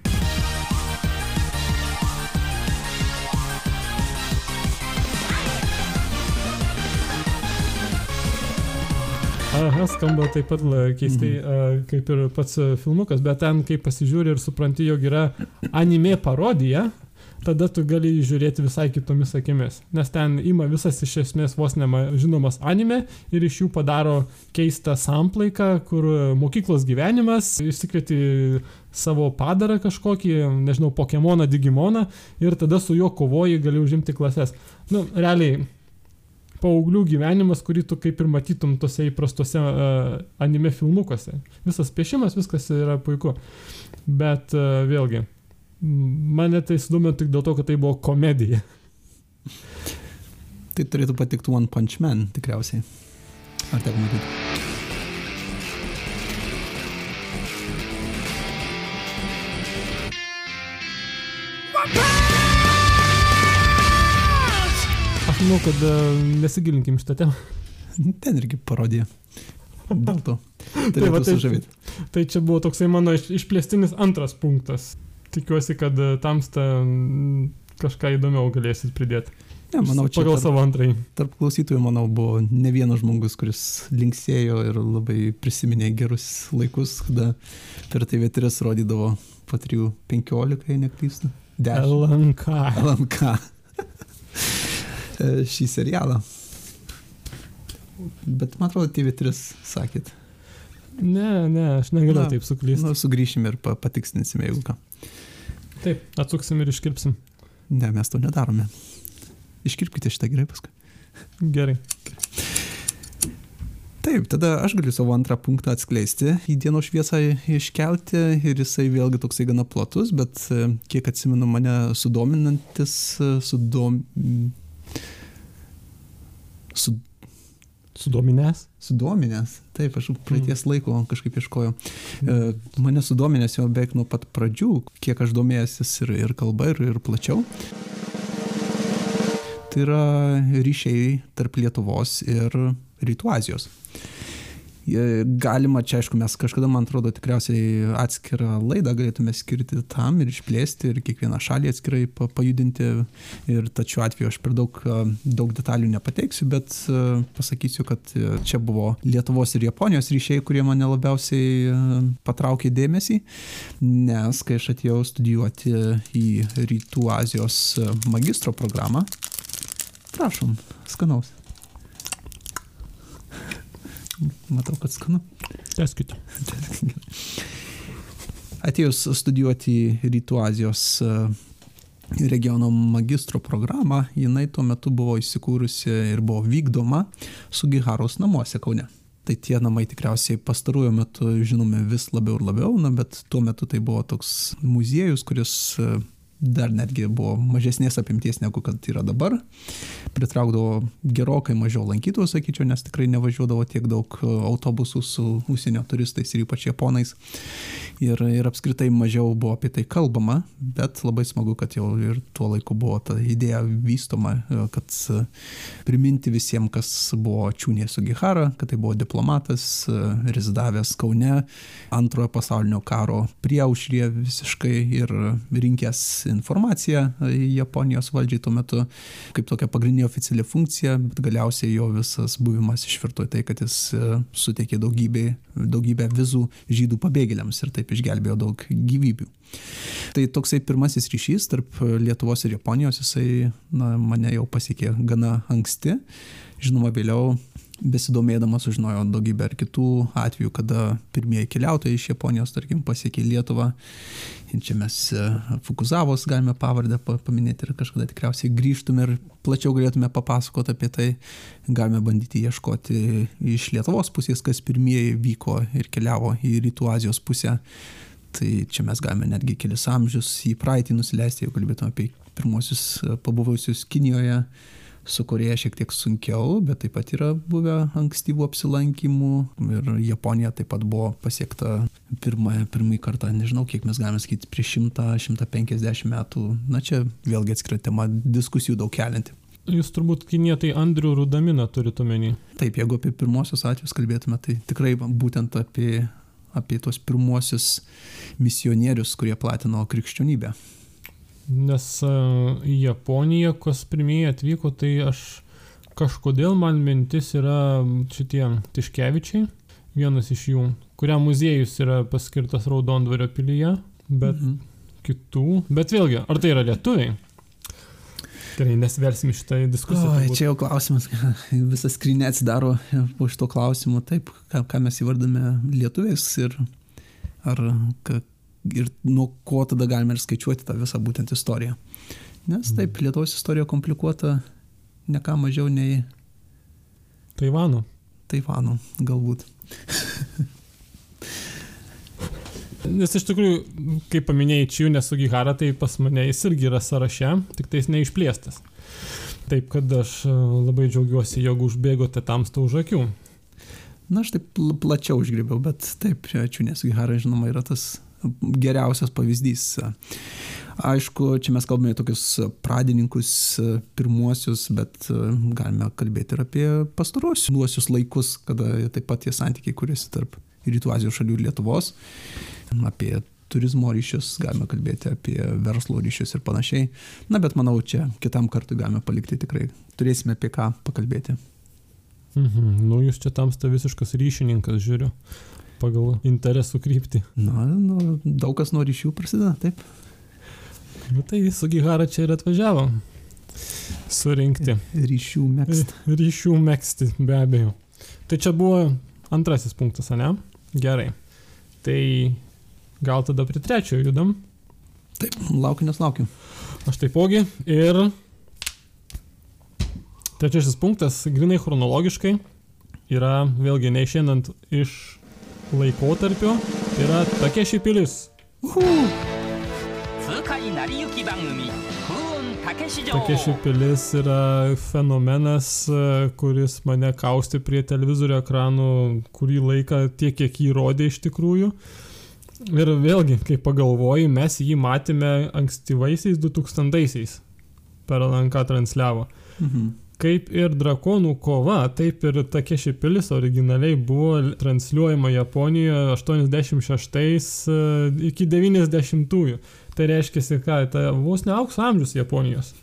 Aha, skamba taip pat keistai, mm. kaip ir pats filmukas, bet ten, kai pasižiūri ir supranti, jog yra anime parodija, tada tu gali žiūrėti visai kitomis akimis. Nes ten ima visas iš esmės vos nema žinomas anime ir iš jų padaro keistą samplaiką, kur mokyklos gyvenimas, išsikvieti savo padarą kažkokį, nežinau, Pokemoną, Digimoną ir tada su juo kovoji, gali užimti klases. Nu, realiai, paauglių gyvenimas, kurį tu kaip ir matytum tose įprastose uh, anime filmukuose. Visas piešimas, viskas yra puiku. Bet uh, vėlgi, Mane tai sudomino tik dėl to, kad tai buvo komedija. Tai turėtų patikti One Punch Man, tikriausiai. Ar teko matyti? Aš manau, kad uh, nesigilinkim šitą temą. Ten irgi parodija. Dėl to. Tai, va, tai, tai čia buvo toksai mano išplėstinis antras punktas tikiuosi, kad e, tamsta kažką įdomiau galėsit pridėti. Ne, manau, čia Pagal tarp, savo antrąjį. tarp klausytojų, manau, buvo ne vienas žmogus, kuris linksėjo ir labai prisiminė gerus laikus, kada per TV3 rodydavo po 3.15, jei neklystu. 10 LNK. LNK. E, Šį serialą. Bet man atrodo, TV3 sakėt. Ne, ne, aš negaliu Na, taip suklysti. Nu, sugrįšime ir pa- patikslinsime, jeigu ką. Taip, atsuksim ir iškirpsim. Ne, mes to nedarome. Iškirpkite šitą gerai paskui. Gerai. Taip, tada aš galiu savo antrą punktą atskleisti, į dienos šviesą iškelti ir jisai vėlgi toksai gana platus, bet e, kiek atsimenu mane sudominantis, e, sudom... Su... Sudominęs. Sudominęs, taip, aš praeities laiko kažkaip ieškojau. E, Mane sudominęs jau beveik nuo pat pradžių, kiek aš domėjęsis ir, ir kalba, ir, ir plačiau. Tai yra ryšiai tarp Lietuvos ir Rytų Azijos. Galima, čia aišku, mes kažkada, man atrodo, tikriausiai atskirą laidą galėtume skirti tam ir išplėsti ir kiekvieną šalį atskirai pa- pajudinti. Ir tačiau atveju aš per daug, daug detalių nepateiksiu, bet pasakysiu, kad čia buvo Lietuvos ir Japonijos ryšiai, kurie mane labiausiai patraukė dėmesį, nes kai aš atėjau studijuoti į Rytų Azijos magistro programą, prašom, skanaus. Matau, kad skanu. Teskite. Atėjus studijuoti Rytų Azijos e, regiono magistro programą, jinai tuo metu buvo įsikūrusi ir buvo vykdoma Sugiharos namuose Kaune. Tai tie namai tikriausiai pastaruoju metu žinomi vis labiau ir labiau, na, bet tuo metu tai buvo toks muziejus, kuris e, dar netgi buvo mažesnės apimties negu kad yra dabar. Pritraukdavo gerokai mažiau lankytojų, sakyčiau, nes tikrai nevažiuodavo tiek daug e, autobusų su užsienio turistais ir ypač japonais. Ir, ir apskritai mažiau buvo apie tai kalbama, bet labai smagu, kad jau ir tuo laiku buvo ta idėja vystoma, e, kad e, priminti visiems, kas buvo Čiūnė Sugihara, kad tai buvo diplomatas, rezidavęs Kaune, antrojo pasaulinio karo prieušrė visiškai ir rinkęs informaciją e, Japonijos valdžiai tuo metu kaip tokia pagrindinė oficiali funkcija, bet galiausiai jo visas buvimas išvirto į tai, kad jis e, suteikė daugybę, daugybę vizų žydų pabėgėliams ir taip išgelbėjo daug gyvybių. Tai toksai pirmasis ryšys tarp Lietuvos ir Japonijos, jisai na, mane jau pasiekė gana anksti. Žinoma, vėliau besidomėdamas sužinojau daugybę ir kitų atvejų, kada pirmieji keliautojai iš Japonijos, tarkim, pasiekė Lietuvą. Ir čia mes e, Fukuzavos galime pavardę pa- paminėti ir kažkada tikriausiai grįžtume ir plačiau galėtume papasakoti apie tai. Galime bandyti ieškoti iš Lietuvos pusės, kas pirmieji vyko ir keliavo į Rytų Azijos pusę. Tai čia mes galime netgi kelias amžius į praeitį nusileisti, jeigu kalbėtume apie pirmosius e, pabuvusius Kinijoje, su Koreja šiek tiek sunkiau, bet taip pat yra buvę ankstyvų apsilankimų ir Japonija taip pat buvo pasiekta pirmąją, pirmąjį kartą, nežinau, kiek mes galime sakyti, prieš 100-150 metų. Na čia vėlgi atskira tema, diskusijų daug kelianti. Jūs turbūt Kinė tai Andrių Rudaminą turite omeny. Taip, jeigu apie pirmosius atvejus kalbėtume, tai tikrai būtent apie, apie tuos pirmosius misionierius, kurie platino krikščionybę. Nes uh, į Japoniją, kas pirmieji atvyko, tai aš kažkodėl man mintis yra šitie Tiškevičiai, vienas iš jų, kuriam muziejus yra paskirtas Raudondvario pilyje, bet Mhm. kitų. Bet vėlgi, ar tai yra lietuviai? Gerai, nesversim šitą diskusiją. Turbūt. čia jau klausimas, visas skrinė atsidaro po šito klausimu, taip, ką, ką mes įvardame lietuviais ir, ar, ir nuo ko tada galime ir skaičiuoti tą visą būtent istoriją. Nes taip, Lietuvos istorija komplikuota ne ką mažiau nei Taivano. Taivano galbūt. Nes iš tikrųjų, kaip paminėjai, Čiūnė Sugihara, tai pas mane jis irgi yra sąraše, tik tais neišplėstas. Taip, kad aš e, labai džiaugiuosi, jog užbėgote tamstą už akių. Na, aš taip pl- plačiau užgribiau, bet taip, Čiūnės Gihara, žinoma, yra tas geriausias pavyzdys. Aišku, čia mes kalbame tokius pradininkus pirmuosius, bet galime kalbėti ir apie pastarosius laikus, kada taip pat tie santykiai kuriasi tarp Rytų Azijos šalių ir Lietuvos, apie turizmo ryšius, galime kalbėti apie verslo ryšius ir panašiai. Na, bet manau, čia kitam kartui galime palikti tikrai. Turėsime apie ką pakalbėti. Mhm. Nu, jūs čia tamsta visiškas ryšininkas, žiūriu, pagal interesų kryptį. Na, nu, daug kas nuo ryšių prasideda, taip. Nu, tai Sugihara čia ir atvažiavo surinkti. Ryšių mėgsti. Ryšių mėgsti, be abejo. Tai čia buvo antrasis punktas, ne? Gerai. Tai gal tada prie trečiojo judam. Taip, laukiu, nes laukiu. Aš taipogi. Ir trečiasis punktas, grinai chronologiškai, yra vėlgi neišėnant iš laikotarpio. Tai yra tokia ši pilis. Uhu. Tokia ši pilis yra fenomenas, kuris mane kausti prie televizorių ekranų kurį laiką tiek, kiek jį rodė iš tikrųjų. Ir vėlgi, kai pagalvoji, mes jį matėme ankstyvaisiais 2000-aisiais per LNK transliavo. Mhm. Kaip ir drakonų kova, taip ir Takeshi pilis originaliai buvo transliuojama Japonijoje 86 e, iki 90-ųjų. Tai reiškia, ką, tai vos ne aukso amžius Japonijos.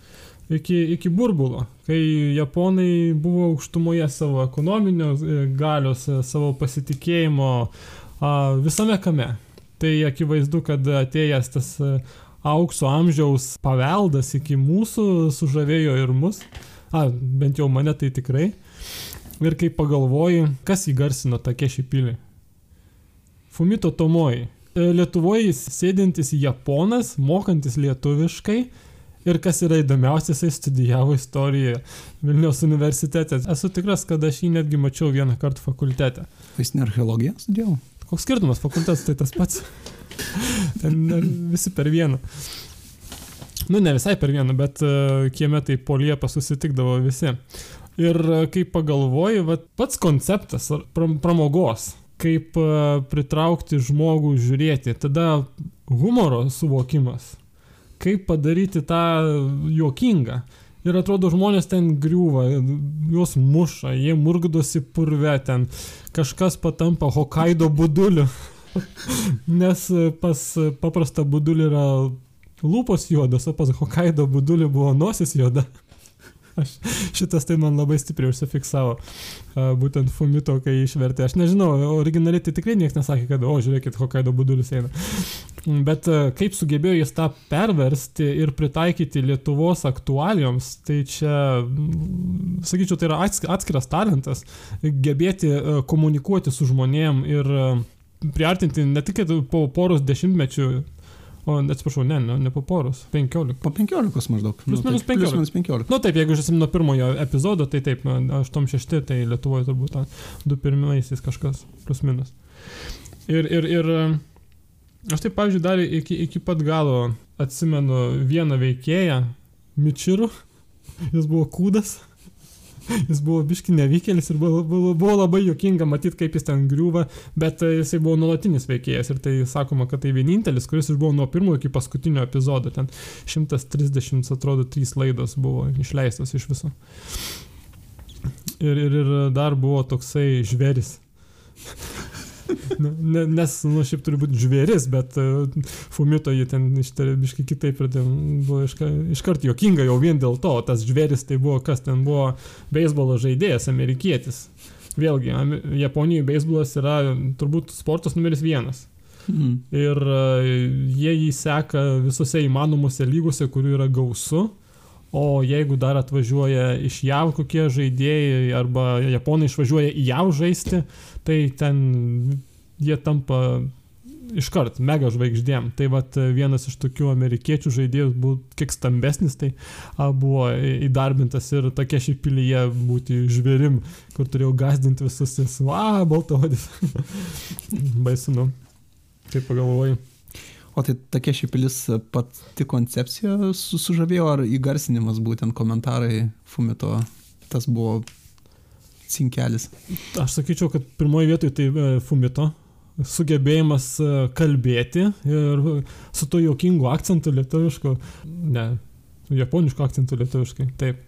Iki, iki burbulo, kai Japonai buvo aukštumoje savo ekonominio e, galios, e, savo pasitikėjimo visame kame. Tai akivaizdu, kad atėjęs tas aukso amžiaus paveldas iki mūsų sužavėjo ir mus. A, bent jau mane tai tikrai. Ir kai pagalvoji, kas įgarsino tą kešį pilį. Fumito Tomoji. E, Lietuvoje sėdintis japonas, mokantis lietuviškai. Ir kas yra įdomiausia, jisai studijavo istoriją Vilniaus universitete. Esu tikras, kad aš jį netgi mačiau vieną kartą fakultete. Jis ne archeologiją studijavo? Koks skirtumas, fakultetas tai tas pats. Ten visi per vieną. Nu, ne visai per vieną, bet uh, kieme tai po liepą susitikdavo visi. Ir uh, kai pagalvoji, vat, pats konceptas pramogos, kaip uh, pritraukti žmogų žiūrėti, tada humoro suvokimas, kaip padaryti tą juokingą. Ir atrodo, žmonės ten griūva, juos muša, jie murgdosi purve, ten kažkas patampa Hokkaido buduliu. Nes e, pas e, paprastą budulį yra lūpos juodos, o pas Hokkaido budulį buvo nosis juoda. Aš, šitas tai man labai stipriai užsifiksavo, būtent Fumito, kai išvertė. Aš nežinau, originaliai tai tikrai niekas nesakė, kad, o, žiūrėkit, Hokkaido budulis eina. Bet kaip sugebėjo jis tą perversti ir pritaikyti Lietuvos aktualijoms, tai čia, sakyčiau, tai yra ats- atskiras talentas, gebėti komunikuoti su žmonėm ir priartinti ne tik po poros dešimtmečių, o atsiprašau, ne, ne, ne po poros, penkiolika. Po 15 maždaug. Plius Nu, minus taip, Plius 15. minus 15. Na nu, taip, jeigu žiūrėsim nuo pirmojo epizodo, tai taip, 8-6, tai Lietuvoje turbūt du pirmaisiais kažkas, plus minus. Ir, ir, ir aš taip, pavyzdžiui, dar iki, iki pat galo atsimenu vieną veikėją, Mičiru, jis buvo kūdas. Jis buvo biški nevykėlis ir buvo, buvo, buvo labai juokinga matyti, kaip jis ten griūva, bet e, jisai buvo nuolatinis veikėjas ir tai sakoma, kad tai vienintelis, kuris buvo nuo pirmo iki paskutinio epizodo, ten 130, atrodo, 3 laidos buvo išleistos iš viso. Ir, ir, ir dar buvo toksai žveris. Nu, ne, nes, nu, šiaip turi būti žvėris, bet uh, Fumito jį ten ištarė biškai kitaip ir ten buvo iška, iškart jokinga jau vien dėl to. Tas žvėris tai buvo, kas ten buvo beisbolo žaidėjas, amerikietis. Vėlgi, Japonijoje beisbolas yra turbūt sportas numeris vienas. Mhm. Ir uh, jie jį seka visose įmanomuose lygose, kurių yra gausu. O jeigu dar atvažiuoja iš JAV kokie žaidėjai arba japonai išvažiuoja į JAV žaisti, tai ten jie tampa iškart mega žvaigždėm. Tai vat vienas iš tokių amerikiečių žaidėjų buvo kiek stambesnis, tai a, buvo įdarbintas ir tokia šiaip pilyje būti žvėrim, kur turėjau gazdinti visus, va, baltaodis. Baisu, nu. Taip pagalvoju. O tai tokia ši pilis pati koncepcija su- sužavėjo ar įgarsinimas būtent komentarai Fumito, tas buvo cinkelis. Aš sakyčiau, kad pirmoji vietoje tai e, Fumito sugebėjimas e, kalbėti ir su to jokingu akcentu lietuvišku, ne, japonišku akcentu lietuviškai, taip.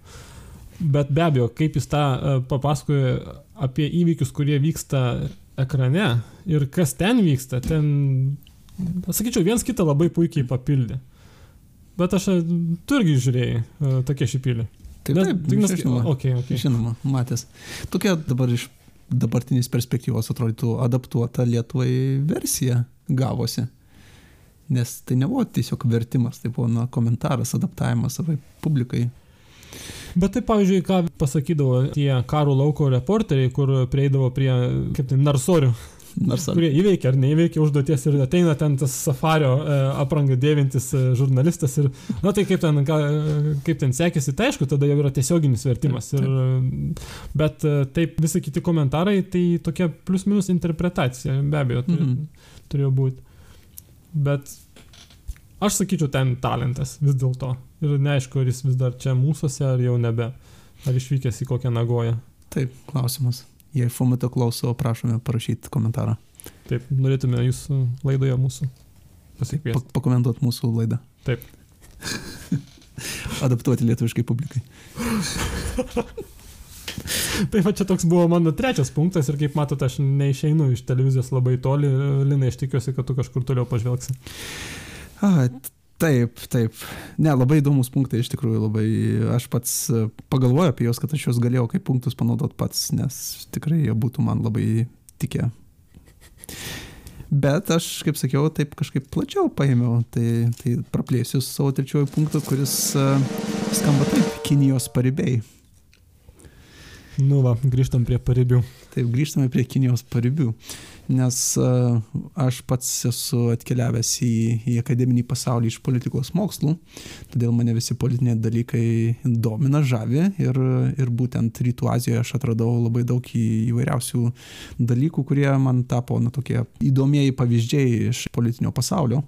Bet be abejo, kaip jis tą e, papasakoja apie įvykius, kurie vyksta ekrane ir kas ten vyksta, ten sakyčiau, viens kitą labai puikiai papildė. Bet aš, e, tu irgi žiūrėjai uh, tokie šipilį. Taip, Bet taip, Ignas- žinoma. Okay, okay. Žinoma, matęs. Tokia dabar iš dabartinės perspektyvos atrodytų adaptuota Lietuvai versija gavosi. Nes tai nebuvo tiesiog vertimas, tai buvo na, komentaras, adaptavimas savai publikai. Bet tai, pavyzdžiui, ką pasakydavo tie karo lauko reporteriai, kur prieidavo prie, kaip tai, narsorių, Nors ar kurie įveikia ar neįveikia užduoties ir ateina ten tas safario e, aprangą dėvintis e, žurnalistas ir, na tai kaip ten, ką, kaip ten sekėsi, tai aišku, tada jau yra tiesioginis vertimas. Ir, e, bet e, taip visi kiti komentarai, tai tokia plius minus interpretacija, be abejo, turėjo, Mhm. turėjo būti. Bet aš sakyčiau, ten talentas vis dėlto. Ir neaišku, ar jis vis dar čia mūsųse, ar jau nebe. Ar išvykęs į kokią nagoją. taip, klausimas. Jei FOMITO klauso, prašome parašyti komentarą. Taip, norėtume jūsų laidoje mūsų pasikviesti. Pa pakomentuoti mūsų laidą. Taip. Adaptuoti lietuviškai publikai. Tai va čia toks buvo mano trečias punktas ir kaip matote, aš neišeinu iš televizijos labai toli. Linai, aš tikiuosi, kad tu kažkur toliau pažvelgsi. A, taip, taip. Ne, labai įdomus punktai iš tikrųjų labai. Aš pats e, pagalvoju apie juos, kad aš juos galėjau kaip punktus panaudoti pats, nes tikrai jie būtų man labai tikę. Bet aš, kaip sakiau, taip kažkaip plačiau paėmiau, tai, tai praplėsiu savo trečiuoju punktu, kuris uh, skamba taip - Kinijos paribiai. Nu va, grįžtam prie paribių. Taip, grįžtame prie Kinijos paribių, nes uh, aš pats esu atkeliavęs į, į akademinį pasaulį iš politikos mokslų, todėl mane visi politiniai dalykai domina, žavi ir, ir būtent Rytų Azijoje aš atradau labai daug į- įvairiausių dalykų, kurie man tapo na, tokie įdomieji pavyzdžiai iš politinio pasaulio.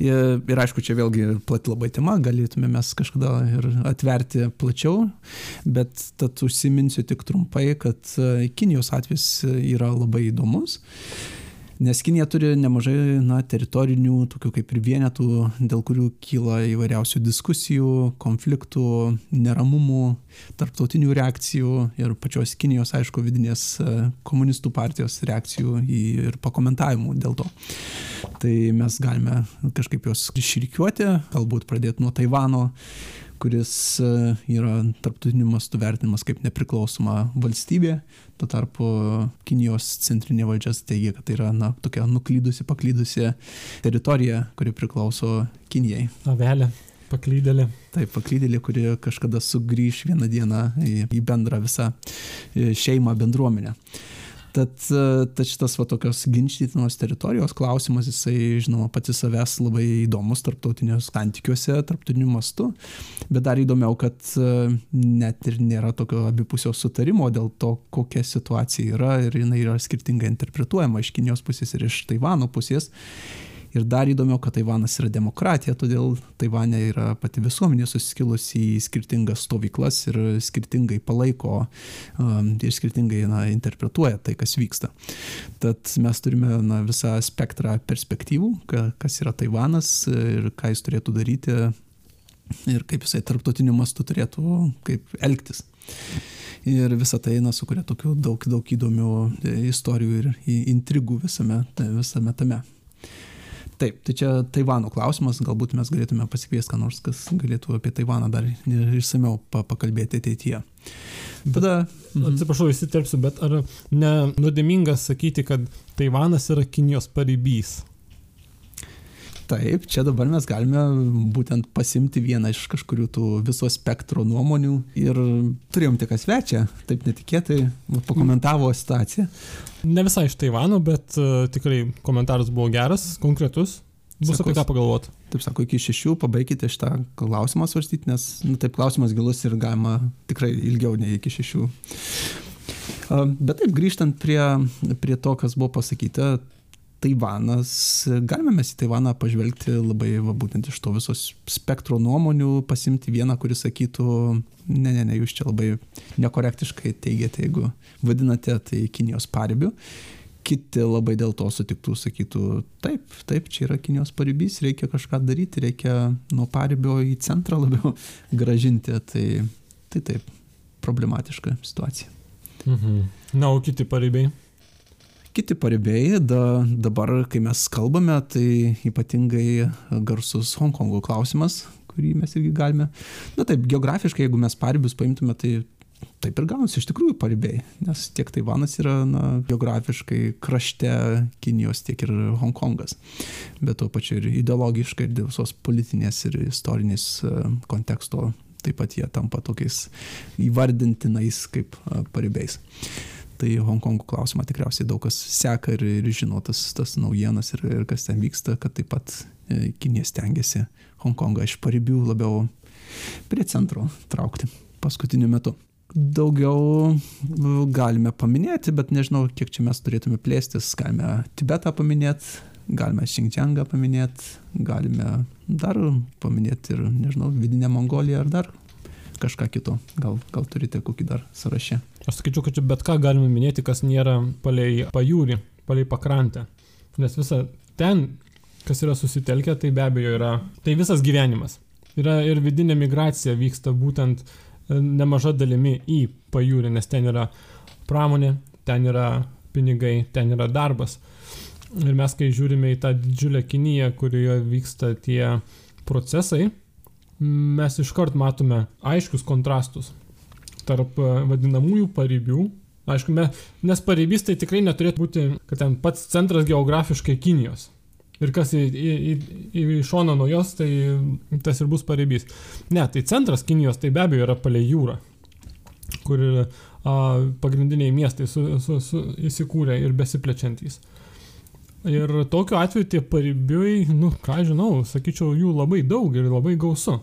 Ir, ir aišku, čia vėlgi plati labai tema, galėtume mes kažkada ir atverti plačiau, bet tad užsiminsiu tik trumpai, kad e, Kinijos atvejs yra labai įdomus. Nes Kinija turi nemažai na, teritorinių, tokių kaip ir vienetų, dėl kurių kyla įvairiausių diskusijų, konfliktų, neramumų, tarptautinių reakcijų ir pačios Kinijos, aišku, vidinės e, komunistų partijos reakcijų ir pakomentavimų dėl to. Tai mes galime kažkaip juos išrikiuoti, galbūt pradėti nuo Taivano, kuris e, yra tarptautiniu mastu vertinamas kaip nepriklausoma valstybė. Tuo tarpu Kinijos centrinė valdžia teigia, kad tai yra na, tokia nuklydusi, paklydusi teritorija, kuri priklauso Kinijai. Avelė, paklydėlė. Taip, paklydėlė, kuri kažkada sugrįž vieną dieną į, į bendrą visą e, šeimą, bendruomenę. Tad, tad šitas va tokios ginčytinos teritorijos klausimas, jisai, žinoma, pati savęs labai įdomus tarptautiniuose santykiuose, tarptautiniu mastu, bet dar įdomiau, kad net ir nėra tokio abipusio sutarimo dėl to, kokia situacija yra ir jinai yra skirtingai interpretuojama iš Kinijos pusės ir iš Taivano pusės. Ir dar įdomiau, kad Taivanas yra demokratija, todėl Taivane yra pati visuomenė suskilusi į skirtingas stovyklas ir skirtingai palaiko um, ir skirtingai na, interpretuoja tai, kas vyksta. Tad mes turime na, visą spektrą perspektyvų, ka, kas yra Taivanas ir ką jis turėtų daryti ir kaip jisai tarptautiniu mastu turėtų kaip elgtis. Ir visą tai na, sukuria tokių daug, daug įdomių e, istorijų ir intrigų visame, visame tame. Taip, tai čia Taivano klausimas, galbūt mes galėtume pasikviesti, ką nors, kas galėtų apie Taivaną dar išsameu pa pakalbėti ateityje. Tada, mhm. Atsiprašau, įsiterpsiu, bet ar ne nuodėminga sakyti, kad Taivanas yra Kinijos paribys? Taip, čia dabar mes galime būtent pasimti vieną iš kažkurių tų viso spektro nuomonių ir turėjom tik svečią, taip netikėtai pakomentavo situaciją. Ne visai iš Taivano, bet uh, tikrai komentaras buvo geras, konkretus. Bus Sakus. apie ką pagalvoti. Taip sako, iki šešių pabaikite šitą klausimą svarstyti, nes nu, taip klausimas gilus ir galima tikrai ilgiau nei iki šešių. Bet taip, grįžtant prie, prie to, kas buvo pasakyta, Taivanas, galime mes į Taivaną pažvelgti labai, va, būtent iš to visos spektro nuomonių, pasimti vieną, kuris sakytų, ne, ne, ne, jūs čia labai nekorektiškai teigiate, jeigu vadinate tai Kinijos paribiu. Kiti labai dėl to sutiktų, sakytų, taip, taip, čia yra Kinijos paribys, reikia kažką daryti, reikia nuo paribio į centrą labiau gražinti. Tai, tai taip, problematiška situacija. Mhm. Na, o kiti paribiai. Kiti paribiai, da, dabar, kai mes kalbame, tai ypatingai garsus Hongkongo klausimas, kurį mes irgi galime. Na taip, geografiškai, jeigu mes paribius paimtume, tai taip ir gaunasi iš tikrųjų paribiai, nes tiek Taivanas yra na, geografiškai krašte Kinijos, tiek ir Hongkongas. Bet tuo pačiu ir ideologiškai, ir dėl visos politinės ir istorinės e, konteksto taip pat jie tampa tokiais įvardintinais kaip e, paribiais tai Hongkongo klausimą tikriausiai daug kas seka ir, ir žino tas, tas naujienas ir, ir kas ten vyksta, kad taip pat e, Kinė stengiasi Hongkongą iš paribių labiau prie centro traukti paskutiniu metu. Daugiau galime paminėti, bet nežinau, kiek čia mes turėtume plėstis. Galime Tibetą paminėti, galime Xinjiangą paminėti, galime dar paminėti ir, nežinau, vidinę Mongoliją ar dar kažką kito. Gal, gal turite kokį dar sąrašę? Aš sakyčiau, kad čia bet ką galime minėti, kas nėra palei pajūrį, palei pakrantę. Nes visa ten, kas yra susitelkę, tai be abejo yra, tai visas gyvenimas. Yra ir vidinė migracija vyksta būtent e, nemaža dalimi į pajūrį, nes ten yra pramonė, ten yra pinigai, ten yra darbas. Ir mes, kai žiūrime į tą didžiulę Kiniją, kurioje vyksta tie procesai, mes iškart matome aiškius kontrastus tarp e, vadinamųjų paribių. Aišku, me, nes paribys tai tikrai neturėtų būti, kad ten pats centras geografiškai Kinijos. Ir kas į, į, į, į šoną nuo jos, tai tas ir bus paribys. Ne, tai centras Kinijos tai be abejo yra palei jūrą, kur a, pagrindiniai miestai su, su, su, įsikūrė ir besiplečiantys. Ir tokiu atveju tie paribiui, nu, ką žinau, sakyčiau, jų labai daug ir labai gausu.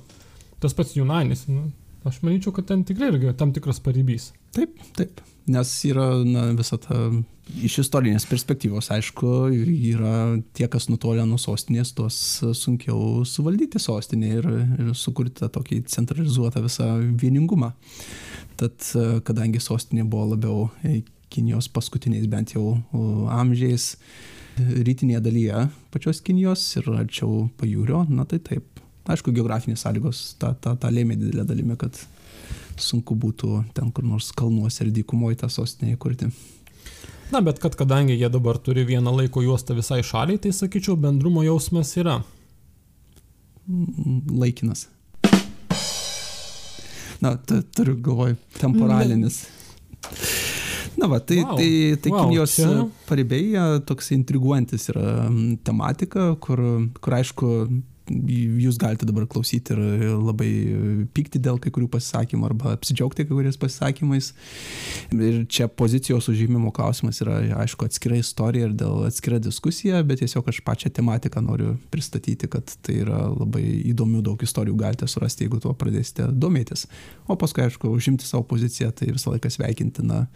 Tas pats Junanis, nu, aš manyčiau, kad ten tikrai yra tam tikras paribys. Taip, taip. Nes yra na, visa ta, iš istorinės perspektyvos, aišku, yra tie, kas nutolę nuo sostinės, tuos sunkiau suvaldyti sostinę ir, ir sukurti tą tokį centralizuotą visą vieningumą. Tad, kadangi sostinė buvo labiau Kinijos paskutiniais bent jau amžiais, rytinėje dalyje pačios Kinijos ir arčiau pajūrio, na tai taip. Aišku, geografinės sąlygos tą, tą, tą lėmė didelę dalimi, kad sunku būtų ten kur nors kalnuose ir dykumoje tą sostinę įkurti. Na, bet kad kadangi jie dabar turi vieną laiko juostą visai šaliai, tai sakyčiau, bendrumo jausmas yra. Laikinas. Na, turiu galvoj, temporalinis. Na va, tai, wow. tai, tai wow, Kinijos čia... paribiai toks intriguojantis yra tematika, kur, kur aišku, jūs galite dabar klausyti ir labai pykti dėl kai kurių pasisakymų arba apsidžiaugti kai kuriais pasisakymais. Ir čia pozicijos užėmimo klausimas yra, aišku, atskira istorija ir dėl atskira diskusija, bet tiesiog aš pačią tematiką noriu pristatyti, kad tai yra labai įdomių daug istorijų galite surasti, jeigu tuo pradėsite domėtis. O paskui, aišku, užimti savo poziciją, tai visą laiką sveikintina e,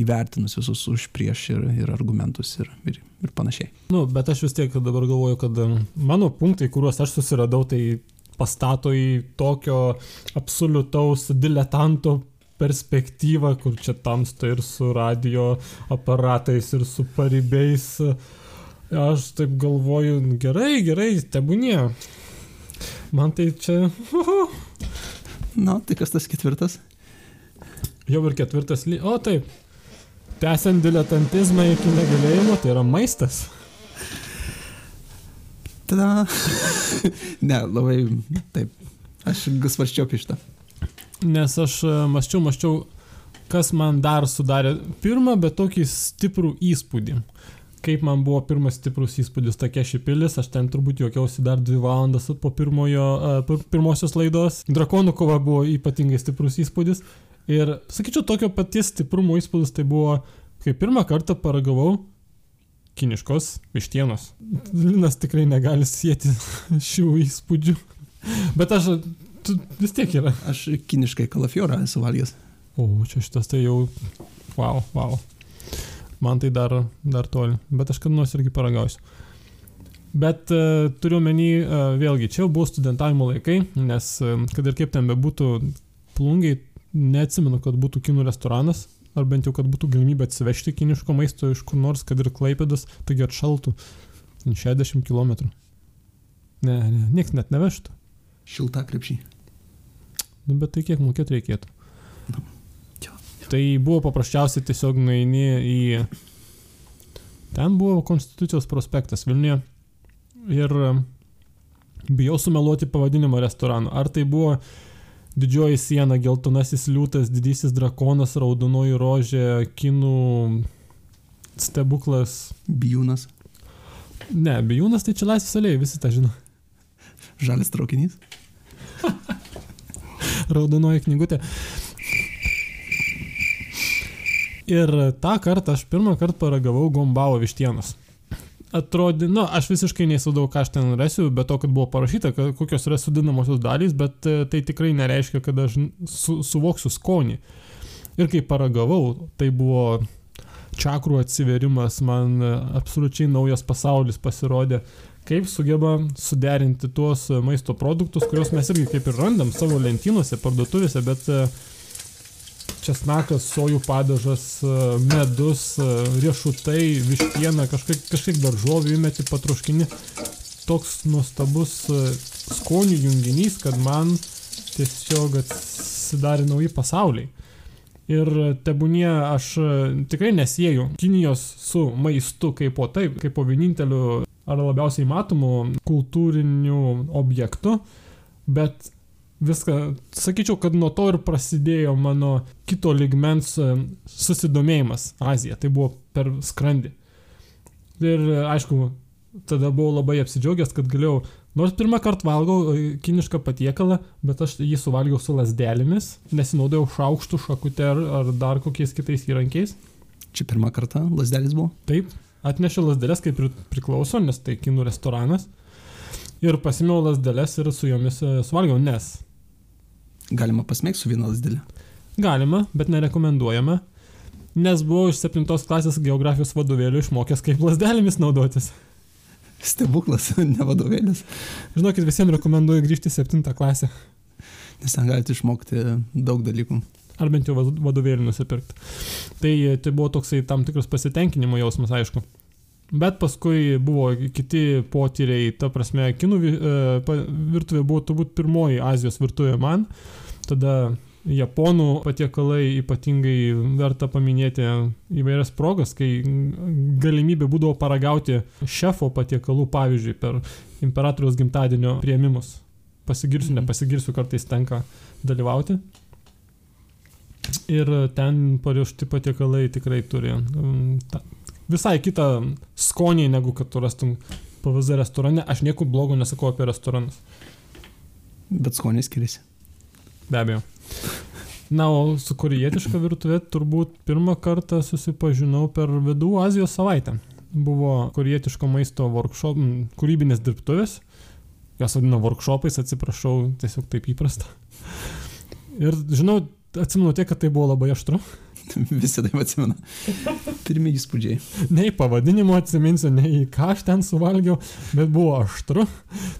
įvertinus visus už prieš ir, ir argumentus ir, ir, ir panašiai. Nu, bet aš vis tiek dabar galvoju, kad mano punktai, kuriuos aš susiradau, tai pastato į tokio absoliutaus diletanto perspektyvą, kur čia tamsta ir su radio aparatais, ir su paribiais. Aš taip galvoju, gerai, gerai, tebūnie. Man tai čia... Na, tai kas tas ketvirtas? Jau ir ketvirtas, ly... o taip, Tęsiant diletantizmą iki negalėjimo, tai yra maistas. Tada. ne, labai taip. Aš svarščiau apie šitą. Nes aš e, maščiau, maščiau, kas man dar sudarė pirmą, bet tokį stiprų įspūdį. Kaip man buvo pirmas stiprus įspūdis tokia šipilis, aš ten turbūt juokiausi dar dvi valandas po pirmojo, uh, pirmosios laidos. Drakonų kova buvo ypatingai stiprus įspūdis. Ir sakyčiau, tokio paties stiprumo įspūdis tai buvo, kai pirmą kartą paragavau kiniškos vištienos. Linas tikrai negali sėti šių įspūdžių. Bet aš, vis tiek yra. Aš kiniškai kalafiorą esu valgęs. O, čia šitas tai jau, wow, wow. Man tai dar, dar toli, bet aš kada nors irgi paragausiu. Bet uh, turiu menį, uh, vėlgi, čia jau buvo studentavimo laikai, nes uh, kad ir kaip ten bebūtų, plungiai neatsimenu, kad būtų kinų restoranas, ar bent jau, kad būtų galimybė atsivežti kiniško maisto iš kur nors, kad ir klaipėdas, taigi atšaltų 60 km. Ne, ne, nieks net nevežtų. Šilta krepšį. Nu, bet tai kiek mokėti reikėtų. Nu, jo, jo. Tai buvo paprasčiausiai tiesiog nueini į Ten buvo Konstitucijos prospektas Vilniuje. Ir bijau sumeluoti pavadinimą restorano. Ar tai buvo Didžioji siena, geltonasis liūtas, didysis drakonas, raudonoji rožė, kinų stebuklas. Bijūnas, Ne, bijūnas tai čia laisvės alėjai, visi tą žino. žalis traukinys. raudonoji knygutė. Ir tą kartą aš pirmą kartą paragavau gombavo vištienos. Atrodė, na, aš visiškai neįsudau, ką aš ten rasiu, bet to, kad buvo parašyta, kad, kokios yra sudinamosios dalys, bet e, tai tikrai nereiškia, kad aš su, suvoksiu skonį. Ir kai paragavau, tai buvo čakrų atsiverimas, man absoliučiai naujas pasaulis pasirodė, kaip sugeba suderinti tuos maisto produktus, kuriuos mes irgi kaip ir randam savo lentynose, parduotuvėse, bet e, česnakas, sojų padažas, e, medus, e, riešutai, vištiena, kažkaip, kažkiek daržovių įmeti patruškini. Toks nuostabus e, skonių junginys, kad man tiesiog atsidarė nauji pasauliai. Ir tebūnie aš tikrai nesieju Kinijos su maistu kaip po taip, kaip po vieninteliu ar labiausiai matomu kultūriniu objektu, bet viską, sakyčiau, kad nuo to ir prasidėjo mano kito ligmens e, susidomėjimas Azija. Tai buvo per skrandį. Ir e, aišku, tada buvau labai apsidžiaugęs, kad galėjau, nors pirmą kartą valgau e, kinišką patiekalą, bet aš jį suvalgiau su lasdelėmis, nesinaudojau šaukštų, šakute ar, ar dar kokiais kitais įrankiais. Čia pirmą kartą lasdelis buvo. Taip, atnešiau lasdelės kaip ir priklauso, nes tai kinų restoranas. Ir pasimiau lasdelės ir su jomis suvalgiau, nes Galima pasmėgti su viena lasdelė. galima, bet nerekomenduojama, nes buvau iš 7 klasės geografijos vadovėlių išmokęs, kaip lasdelėmis naudotis. Stebuklas, ne vadovėlis. Žinokit, visiems rekomenduoju grįžti į 7 klasę, Nes ten galite išmokti daug dalykų. ar bent jau vad- vadovėlį nusipirkti. Tai, e, tai buvo toksai tam tikras pasitenkinimo jausmas, aišku. Bet paskui buvo kiti potyriai, ta prasme, kinų e, virtuvė buvo turbūt pirmoji Azijos virtuvė man. Tada japonų patiekalai ypatingai verta paminėti įvairias progas, kai galimybė būdavo paragauti šefo patiekalų, pavyzdžiui, per imperatoriaus gimtadienio prieimimus. Pasigirsiu, Mhm. nepasigirsiu, kartais tenka dalyvauti. Ir ten paruošti patiekalai tikrai turi mm, visai kitą skonį, negu kad tu rastum PVZ restorane. Aš nieko blogo nesakau apie restoranus. Bet skoniai skiriasi. Be abejo. Na, o su korietiška virtuvė turbūt pirmą kartą susipažinau per Vidų Azijos savaitę. Buvo korietiško maisto workshop, kūrybinės dirbtuvės. Jas vadino workshopais, atsiprašau, tiesiog taip įprasta. Ir žinau, atsimenu tiek, kad tai buvo labai aštru. Visi taip atsimena. Pirmie įspūdžiai. Nei pavadinimo atsiminsiu, nei ką aš ten suvalgiau, bet buvo aštru.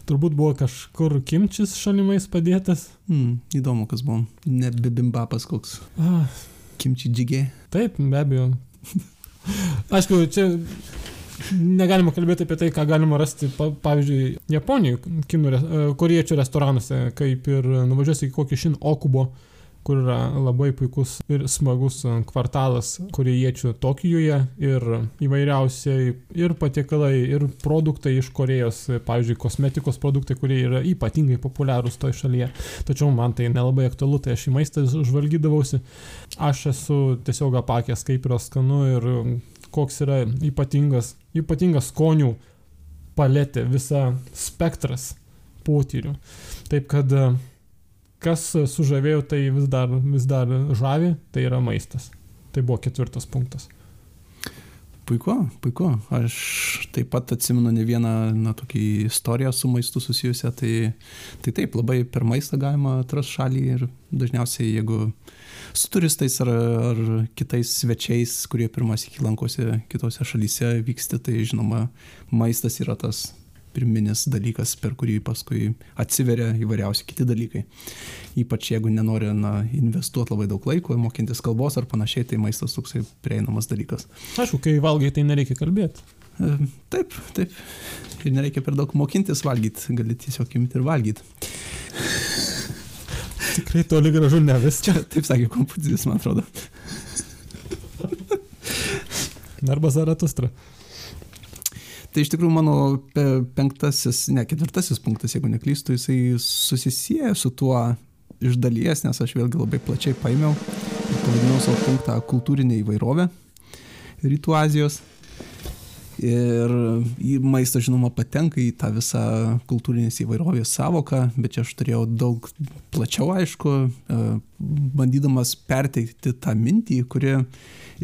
Turbūt buvo kažkur kimčis šalimais padėtas. Hmm, įdomu, kas buvo. Ne bibimbapas koks. Ah, Kimči džigė. Taip, be abejo. Aišku, čia negalima kalbėti apie tai, ką galima rasti, pa, pavyzdžiui, Japonijoje, kinų, e, koriečių restoranuose, kaip ir nuvažiuosi į kokį Šin Okubo, kur yra labai puikus ir smagus kvartalas korejiečių Tokijoje ir įvairiausiai ir patiekalai, ir produktai iš Korejos, pavyzdžiui, kosmetikos produktai, kurie yra ypatingai populiarūs toje šalyje. Tačiau man tai nelabai aktualu, tai aš į maistą žvalgydavausi. Aš esu tiesiog apakęs, kaip yra skanu ir koks yra ypatingas, ypatingas skonių paletė, visa spektras potyrių. Taip kad kas sužavėjo, tai vis dar, vis dar žavi, tai yra maistas. Tai buvo ketvirtas punktas. Puiku, puiku. Aš taip pat atsimenu ne vieną, na, tokį istoriją su maistu susijusią. Tai, tai taip, labai per maistą galima atrasti šalį ir dažniausiai, jeigu su turistais ar, ar kitais svečiais, kurie pirmas iki lankosi kitose šalyse vyksti, tai žinoma, maistas yra tas pirminis dalykas, per kurį paskui atsiveria įvairiausi kiti dalykai. Ypač jeigu nenori na, investuoti labai daug laiko, mokintis kalbos ar panašiai, tai maistas toksai prieinamas dalykas. Aišku, kai valgai, tai nereikia kalbėti. E, Taip, taip. Ir nereikia per daug mokintis valgyti, gali tiesiog imti ir valgyti. Tikrai toli gražu ne vis. Čia taip sakė Konfucijus, man atrodo. Arba Zaratustra. Tai iš tikrųjų mano penktasis, ne ketvirtasis punktas, jeigu neklystu, jisai susisieja su tuo iš dalies, nes aš vėlgi labai plačiai paėmiau ir pavadinau savo punktą kultūrinė įvairovė Rytų Azijos. Ir į maistą, žinoma, patenka į tą visą kultūrinės įvairovės savoką, bet čia aš turėjau daug plačiau, aišku, e, bandydamas perteikti tą mintį, kuri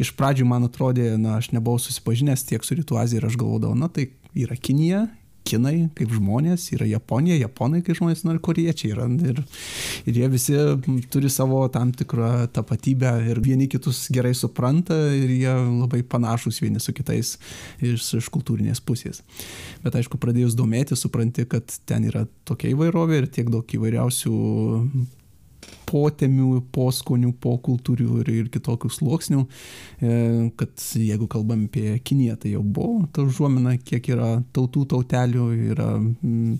iš pradžių man atrodė, na, aš nebuvau susipažinęs tiek su Rytų Azija ir aš galvodavau, na, tai yra Kinija, kinai kaip žmonės, yra Japonija, japonai kaip žmonės, na ir koriečiai yra. Ir, ir jie visi turi savo tam tikrą tapatybę ir vieni kitus gerai supranta ir jie labai panašus vieni su kitais iš, iš kultūrinės pusės. Bet aišku, pradėjus domėti, supranti, kad ten yra tokia įvairovė ir tiek daug įvairiausių potemių, poskonių, pokultūrių ir, ir kitokių sluoksnių, e, kad jeigu kalbam apie Kiniją, tai jau buvo ta užuomina, kiek yra tautų tautelių, yra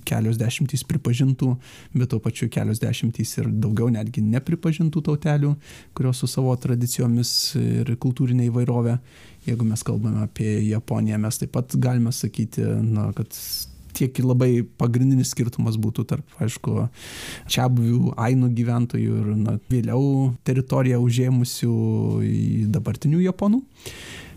kelios dešimtys pripažintų, bet to pačiu kelios dešimtys ir daugiau netgi nepripažintų tautelių, kurios su savo tradicijomis ir kultūrinė įvairovė. Jeigu mes kalbame apie Japoniją, mes taip pat galime sakyti, na, kad tiek labai pagrindinis skirtumas būtų tarp, aišku, čia buvių ainų gyventojų ir na, vėliau teritoriją užėmusių dabartinių japonų.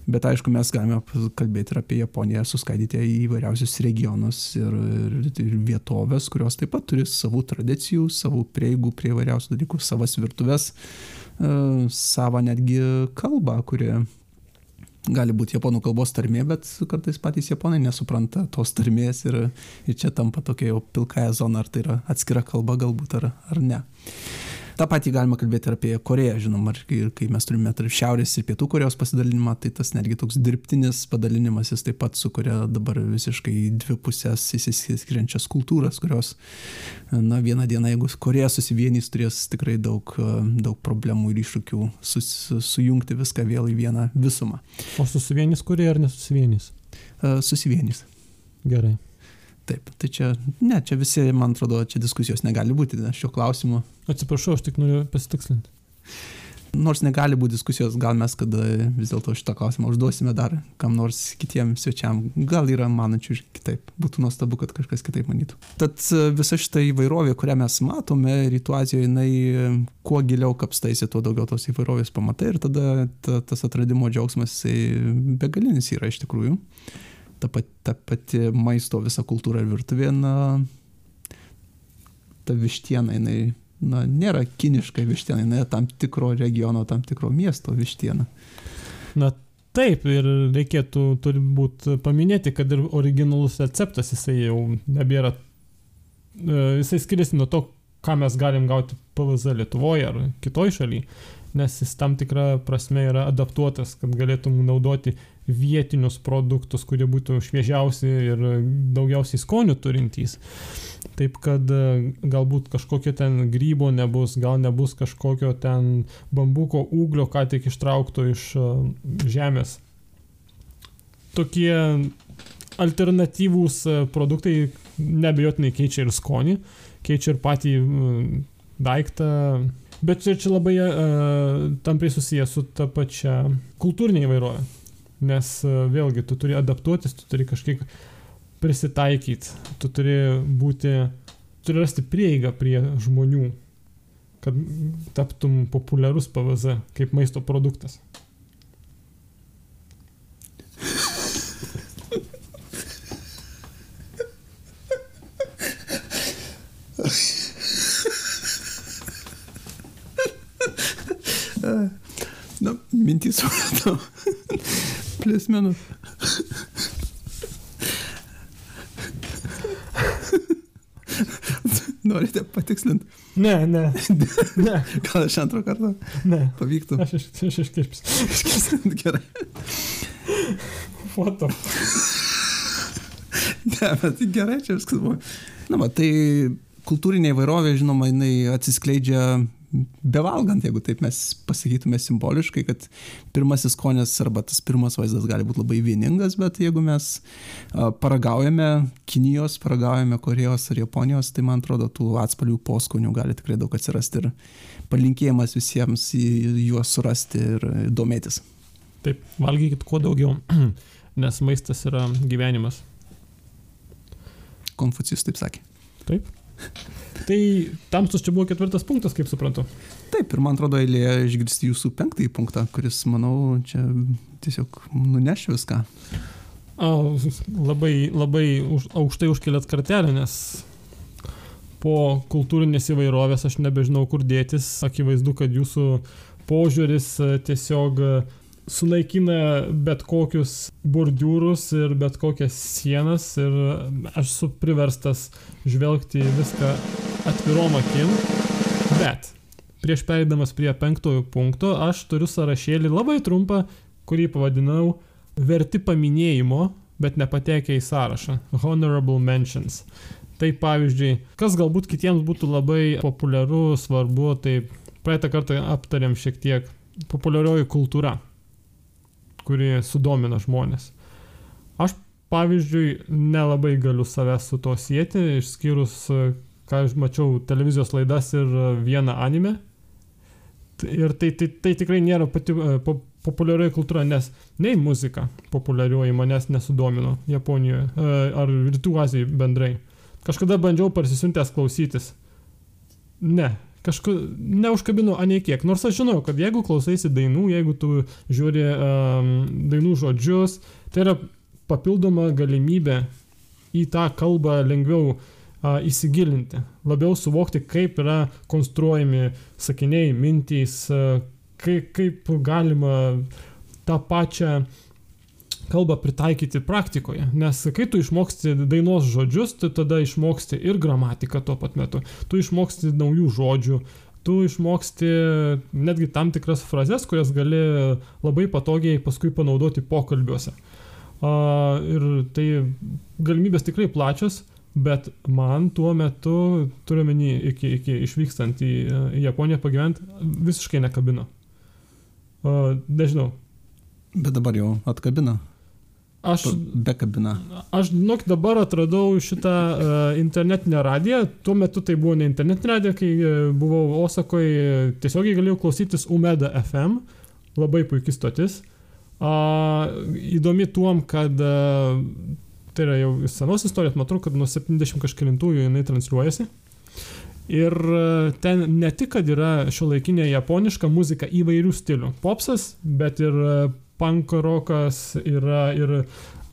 Bet aišku, mes galime kalbėti ir apie Japoniją, suskaidyti į įvairiausius regionus ir, ir, ir vietovės, kurios taip pat turi savų tradicijų, savų prieigų prie įvairiausių dalykų, savas virtuves, e, savo netgi kalbą, kuri gali būti japonų kalbos tarmė, bet kartais patys japonai nesupranta tos tarmės ir, ir čia tampa tokia jau pilkąją zoną, ar tai yra atskira kalba galbūt ar, ar ne. Ta pati galima kalbėti ir apie Koreją, žinoma, ir kai mes turime tarp Šiaurės ir Pietų Korejos pasidalinimą, tai tas netgi toks dirbtinis padalinimas jis taip pat sukuria dabar visiškai dvi pusės įsiskiriančias kultūras, kurios, na, vieną dieną, jeigu Koreja susivienys, turės tikrai daug, daug problemų ir iššūkių sus, sujungti viską vėl į vieną visumą. O susivienys Koreja ar nesusivienys? Susivienys. Gerai. Taip, tai čia, ne, čia visi, man atrodo, čia diskusijos negali būti šio klausimu. Atsiprašau, aš tik noriu pasitikslinti. Nors negali būti diskusijos, gal mes kada vis dėlto šitą klausimą užduosime dar kam nors kitiem svečiam. Gal yra manančių ir kitaip. Būtų nuostabu, kad kažkas kitaip manytų. Tad e, visa šita įvairovė, kurią mes matome Rytų Azijoje, jinai e, kuo giliau kapstaisi, tuo daugiau tos įvairovės pamatai ir tada ta, tas atradimo džiaugsmas begalinis yra iš tikrųjų ta pati, ta pati maisto visa kultūra ir virtuvė, na, ta vištiena, jinai, na, nėra kiniška vištiena, jinai tam tikro regiono, tam tikro miesto vištiena. Na, taip, ir reikėtų turbūt paminėti, kad ir originalus receptas, jisai jau nebėra, e, jisai skiriasi nuo to, ką mes galim gauti PVZ Lietuvoje ar kitoj šalyje, nes jis tam tikrą prasme yra adaptuotas, kad galėtum naudoti vietinius produktus, kurie būtų šviežiausi ir daugiausiai skonių turintys. Taip kad e, galbūt kažkokio ten grybo nebus, gal nebus kažkokio ten bambuko ūglio, ką tik ištraukto iš e, žemės. Tokie alternatyvūs e, produktai nebejotinai keičia ir skonį, keičia ir patį daiktą. Bet čia, čia labai uh, tampriai susijęs su ta pačia kultūrinė įvairovė. Nes e, vėlgi, tu turi adaptuotis, tu turi kažkiek prisitaikyti, tu turi būti, turi rasti prieigą prie žmonių, kad taptum populiarus PVZ kaip maisto produktas. Na, mintys supratau plius minus. Norite patikslinti? Ne, ne. ne. Gal aš antrą kartą? Ne. Pavyktų. Aš, aš, aš iškirpsiu. Iškirpsiu, gerai. Foto. ne, bet gerai, čia viskas buvo. Na, va, tai kultūrinė įvairovė, žinoma, jinai atsiskleidžia bevalgant, jeigu taip mes pasakytume simboliškai, kad pirmasis skonis arba tas pirmas vaizdas gali būti labai vieningas, bet jeigu mes paragaujame Kinijos, paragaujame Korejos ar Japonijos, tai man atrodo, tų atspalvių poskonių gali tikrai daug atsirasti ir palinkėjimas visiems juos surasti ir domėtis. Taip, valgykit kuo daugiau, nes maistas yra gyvenimas. Konfucijus taip sakė. Taip. Tai tamsus čia buvo ketvirtas punktas, kaip suprantu. Taip, ir man atrodo eilė išgirsti jūsų penktąjį punktą, kuris, manau, čia tiesiog nuneš viską. A, labai, labai už, aukštai užkelėt kartelę, nes po kultūrinės įvairovės aš nebežinau, kur dėtis. Akivaizdu, kad jūsų požiūris e, tiesiog e, sunaikina bet kokius bordiūrus ir bet kokias sienas ir aš esu priverstas žvelgti viską atvirom akim. Bet prieš pereidamas prie penktojo punkto aš turiu sąrašėlį labai trumpą, kurį pavadinau verti paminėjimo, bet nepatekę į sąrašą. Honorable mentions. Tai pavyzdžiui, kas galbūt kitiems būtų labai populiaru, svarbu, tai praeitą kartą aptarėm šiek tiek populiarioji kultūra kuri sudomina žmonės. Aš, pavyzdžiui, nelabai galiu savęs su to sieti, išskyrus, ką aš mačiau televizijos laidas ir vieną anime. Ir tai, tai, tai tikrai nėra pati po, populiarioji kultūra, nes nei muzika populiarioji manęs nesudomino Japonijoje ar Rytų Azijoje bendrai. Kažkada bandžiau parsisiuntęs klausytis. Ne, kažkur neužkabino anie kiek. Nors aš žinau, kad jeigu klausaisi dainų, jeigu tu žiūri um, dainų žodžius, tai yra papildoma galimybė į tą kalbą lengviau uh, įsigilinti, labiau suvokti, kaip yra konstruojami sakiniai, mintys, uh, kaip, kaip galima tą pačią kalbą pritaikyti praktikoje. Nes kai tu išmoksti dainos žodžius, tu tada išmoksti ir gramatiką tuo pat metu. Tu išmoksti naujų žodžių, tu išmoksti netgi tam tikras frazes, kurias gali labai patogiai paskui panaudoti pokalbiuose. Ir tai galimybės tikrai plačios, bet man tuo metu, turiuomenį iki, iki išvykstant į, į Japoniją pagyventi, visiškai nekabino. Nežinau. Bet dabar jau atkabina. Aš, be kabina. Aš, žinok, dabar atradau šitą uh, internetinę radiją. Tuo metu tai buvo ne internetinė radija, kai uh, buvau Osakoje, tiesiogiai galėjau klausytis Umeda FM. Labai puikiai stotis. Uh, įdomi tuom, kad uh, tai yra jau senos istorijos, matau, kad nuo 70 kažkėlintųjų jinai transliuojasi. Ir ten ne tik, kad yra šio laikinė japoniška muzika įvairių stilių. Popsas, bet ir punk rokas, yra ir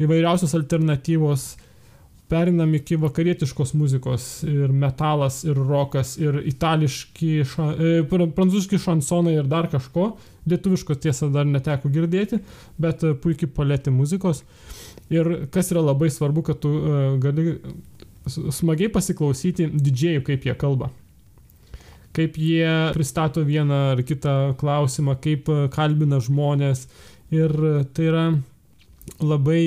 įvairiausios alternatyvos. Perinam iki vakarietiškos muzikos ir metalas, ir rokas, ir itališki, ša, e, prancūziški šansonai ir dar kažko. Lietuviškos tiesa dar neteko girdėti, bet e, puikiai palėti muzikos. Ir kas yra labai svarbu, kad tu e, gali smagiai pasiklausyti didžėjų, kaip jie kalba kaip jie pristato vieną ar kitą klausimą, kaip e, kalbina žmonės, Ir tai yra labai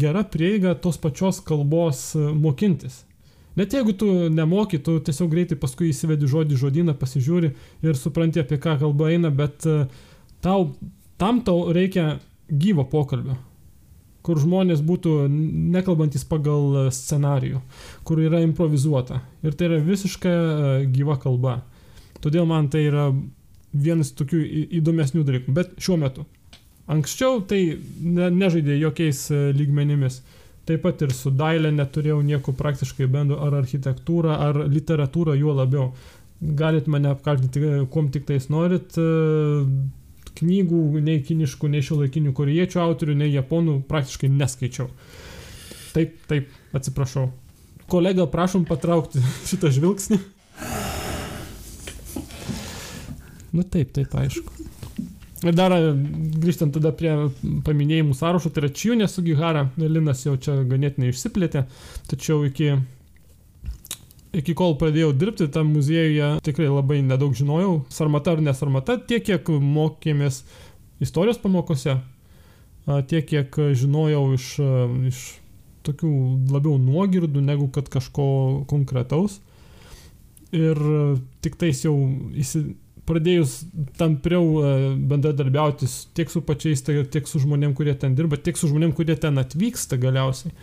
gera prieiga tos pačios kalbos mokintis. Net jeigu tu nemoki, tu tiesiog greitai paskui įsivedi žodį žodyną, pasižiūri ir supranti, apie ką kalba eina, bet tau, tam tau reikia gyvo pokalbio, kur žmonės būtų nekalbantis pagal scenarijų, kur yra improvizuota. Ir tai yra visiškai gyva kalba. Todėl man tai yra vienas tokių įdomesnių dalykų. Bet šiuo metu Anksčiau tai ne, nežaidė jokiais e, lygmenimis. Taip pat ir su dailė neturėjau nieko praktiškai bendro, ar architektūra, ar literatūra, juo labiau. Galit mane apkaltinti, e, kuom tik tais norit. E, knygų, nei kiniškų, nei šio laikinių koriečių autorių, nei japonų praktiškai neskaičiau. Taip, taip, atsiprašau. Kolega, prašom patraukti šitą žvilgsnį. Nu taip, taip, aišku. Ir dar e, grįžtant tada prie paminėjimų sąrašo, tai yra Čiūnė Sugihara, Linas jau čia ganėtinai išsiplėtė, tačiau iki, iki kol pradėjau dirbti tam muziejuje tikrai labai nedaug žinojau, sarmata ar nesarmata, tiek kiek mokėmės istorijos pamokose, tiek kiek žinojau iš, iš tokių labiau nuogirdų negu kad kažko konkretaus. Ir tik tais jau įsi, pradėjus tampriau e, bendradarbiauti tiek su pačiais, tiek su žmonėm, kurie ten dirba, tiek su žmonėm, kurie ten atvyksta galiausiai,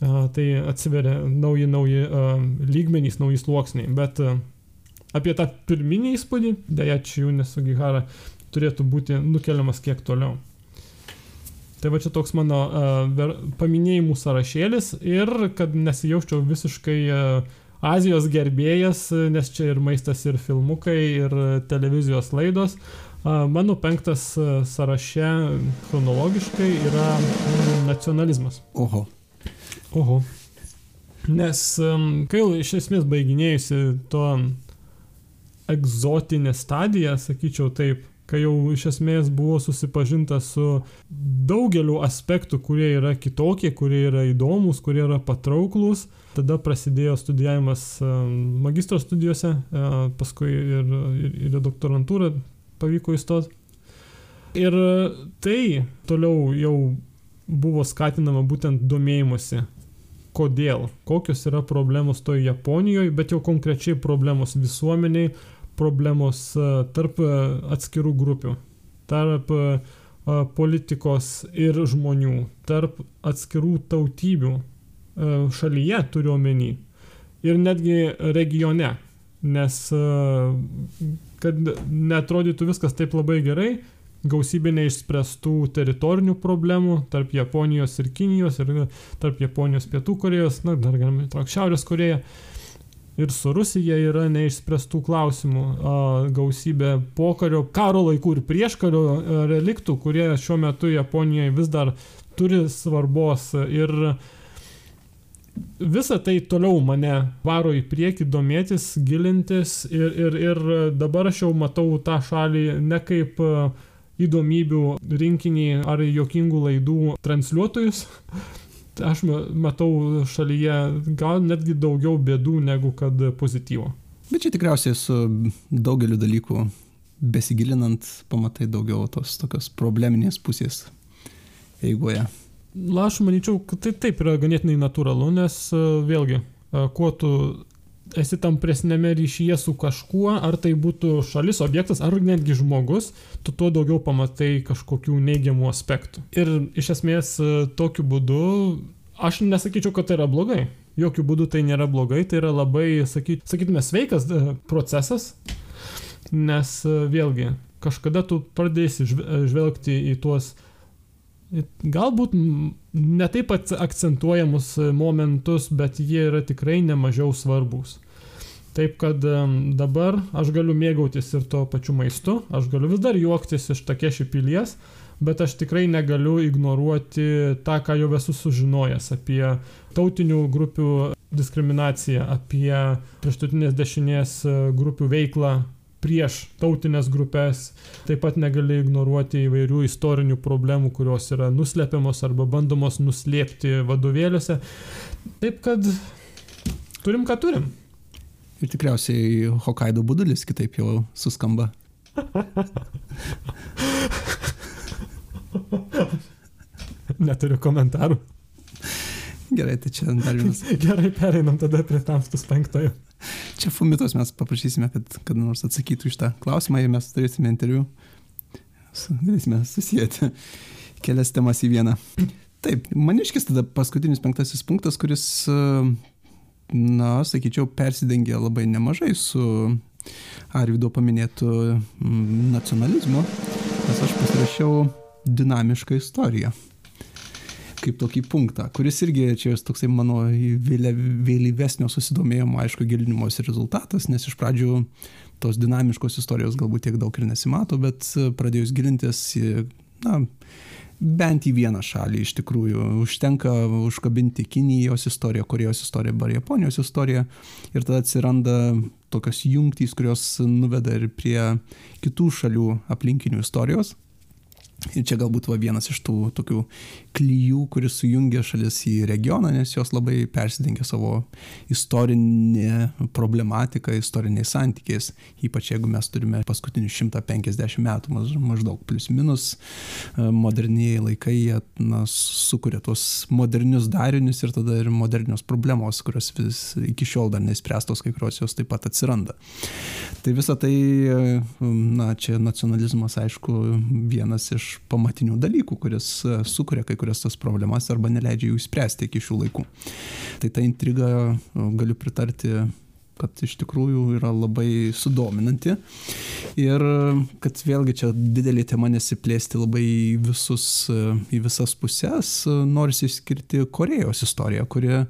tai atsiveria nauji, nauji lygmenys, nauji sluoksniai. Bet apie tą pirminį įspūdį, dėja, čia jų nesugihara, turėtų būti nukeliamas kiek toliau. Tai va čia toks mano uh, paminėjimų sąrašėlis ir kad nesijausčiau visiškai uh, Azijos gerbėjas, nes čia ir maistas, ir filmukai, ir televizijos laidos. Mano penktas sąraše chronologiškai yra nacionalizmas. Oho. Oho. Nes kai jau iš esmės baiginėjusi to egzotinę stadiją, sakyčiau taip, kai jau iš esmės buvo susipažinta su daugeliu aspektų, kurie yra kitokie, kurie yra įdomus, kurie yra patrauklus. Tada prasidėjo studijavimas magistro studijose, paskui ir, ir, ir doktorantūrą pavyko įstoti. Ir tai toliau jau buvo skatinama būtent domėjimuose kodėl, kokios yra problemos toje Japonijoje, bet jau konkrečiai problemos visuomeniai, problemos e, tarp e, atskirų grupių, tarp e, politikos ir žmonių, tarp atskirų tautybių šalyje turiu omeny. Ir netgi regione, nes kad netrodytų viskas taip labai gerai, gausybė neišspręstų teritorinių problemų tarp Japonijos ir Kinijos ir tarp Japonijos pietų Korejos, na, dar galime įtraukti Šiaurės Koreją. Ir su Rusija yra neišspręstų klausimų, gausybė pokario, karo laikų ir prieškario reliktų, kurie šiuo metu Japonijoje vis dar turi svarbos. Ir visa tai toliau mane varo į priekį domėtis, gilintis ir, ir, ir dabar aš jau matau tą šalį ne kaip įdomybių rinkinį ar jokingų laidų transliuotojus. Aš matau šalyje gal netgi daugiau bėdų negu kad pozityvo. Bet čia tikriausiai su daugeliu dalykų besigilinant pamatai daugiau tos tokios probleminės pusės eigoje. Aš manyčiau, kad tai taip yra ganėtinai natūralu, nes vėlgi, kuo tu esi tampresnėme ryšyje su kažkuo, ar tai būtų šalis, objektas, ar netgi žmogus, tu tuo daugiau pamatai kažkokių neigiamų aspektų. Ir iš esmės e, tokiu būdu aš nesakyčiau, kad tai yra blogai. Jokių būdų tai nėra blogai, tai yra labai, saky, sakytume, sveikas e, procesas, nes e, vėlgi kažkada tu pradėsi žvelgti į tuos galbūt ne taip akcentuojamus momentus, bet jie yra tikrai nemažiau svarbus. Taip kad dabar aš galiu mėgautis ir to pačiu maistu, aš galiu vis dar juoktis iš takeši pilies, bet aš tikrai negaliu ignoruoti tą, ką jau esu sužinojęs apie tautinių grupių diskriminaciją, apie prieštutinės dešinės e, grupių veiklą prieš tautinės grupės, taip pat negali ignoruoti įvairių istorinių problemų, kurios yra nuslepiamos arba bandomos nuslėpti vadovėliuose. Taip kad turim, ką turim. Ir tikriausiai Hokkaido budulis kitaip jau suskamba. Neturiu komentarų. Gerai, tai čia dar vienas. Gerai, pereinam tada prie tamstus penktojo. Čia fumitos mes paprašysime, kad kad nors atsakytų iš tą klausimą, jei mes turėsime interviu. Galėsime susijęti kelias temas į vieną. Taip, maniškis tada paskutinis penktasis punktas, kuris na, sakyčiau, persidengia labai nemažai su Arvido paminėtų mm, nacionalizmu, nes aš pasirašiau dinamišką istoriją. Kaip tokį punktą, kuris irgi čia yra toksai mano vėlyvesnio susidomėjimo, aišku, gilinimosi rezultatas, nes iš pradžių tos dinamiškos istorijos galbūt tiek daug ir nesimato, bet pradėjus gilintis na, bent į vieną šalį iš tikrųjų. Užtenka užkabinti Kinijos istoriją, Korejos istoriją arba Japonijos istoriją ir tada atsiranda tokios jungtys, kurios nuveda ir prie kitų šalių aplinkinių istorijos. Ir čia galbūt va vienas iš tų tokių klyjų, kuris sujungia šalis į regioną, nes jos labai persidengia savo istorinė problematika, istoriniais santykiais, ypač jeigu mes turime paskutinius 150 metų maždaug plus minus, e, moderniai laikai jie na, sukuria tuos modernius darinius ir tada ir modernios problemos, kurios vis iki šiol dar neįspręstos, kai kurios jos taip pat atsiranda. Tai visa tai, e, na, čia nacionalizmas, aišku, vienas iš pamatinių dalykų, kuris e, sukuria kai kurias tas problemas arba neleidžia jų išspręsti iki šių laikų. Tai ta intriga galiu pritarti kad iš tikrųjų yra labai sudominanti. Ir kad vėlgi čia didelė tema nesiplėsti labai visus, į visas pusės, norisi išskirti Korejos istoriją, kuri,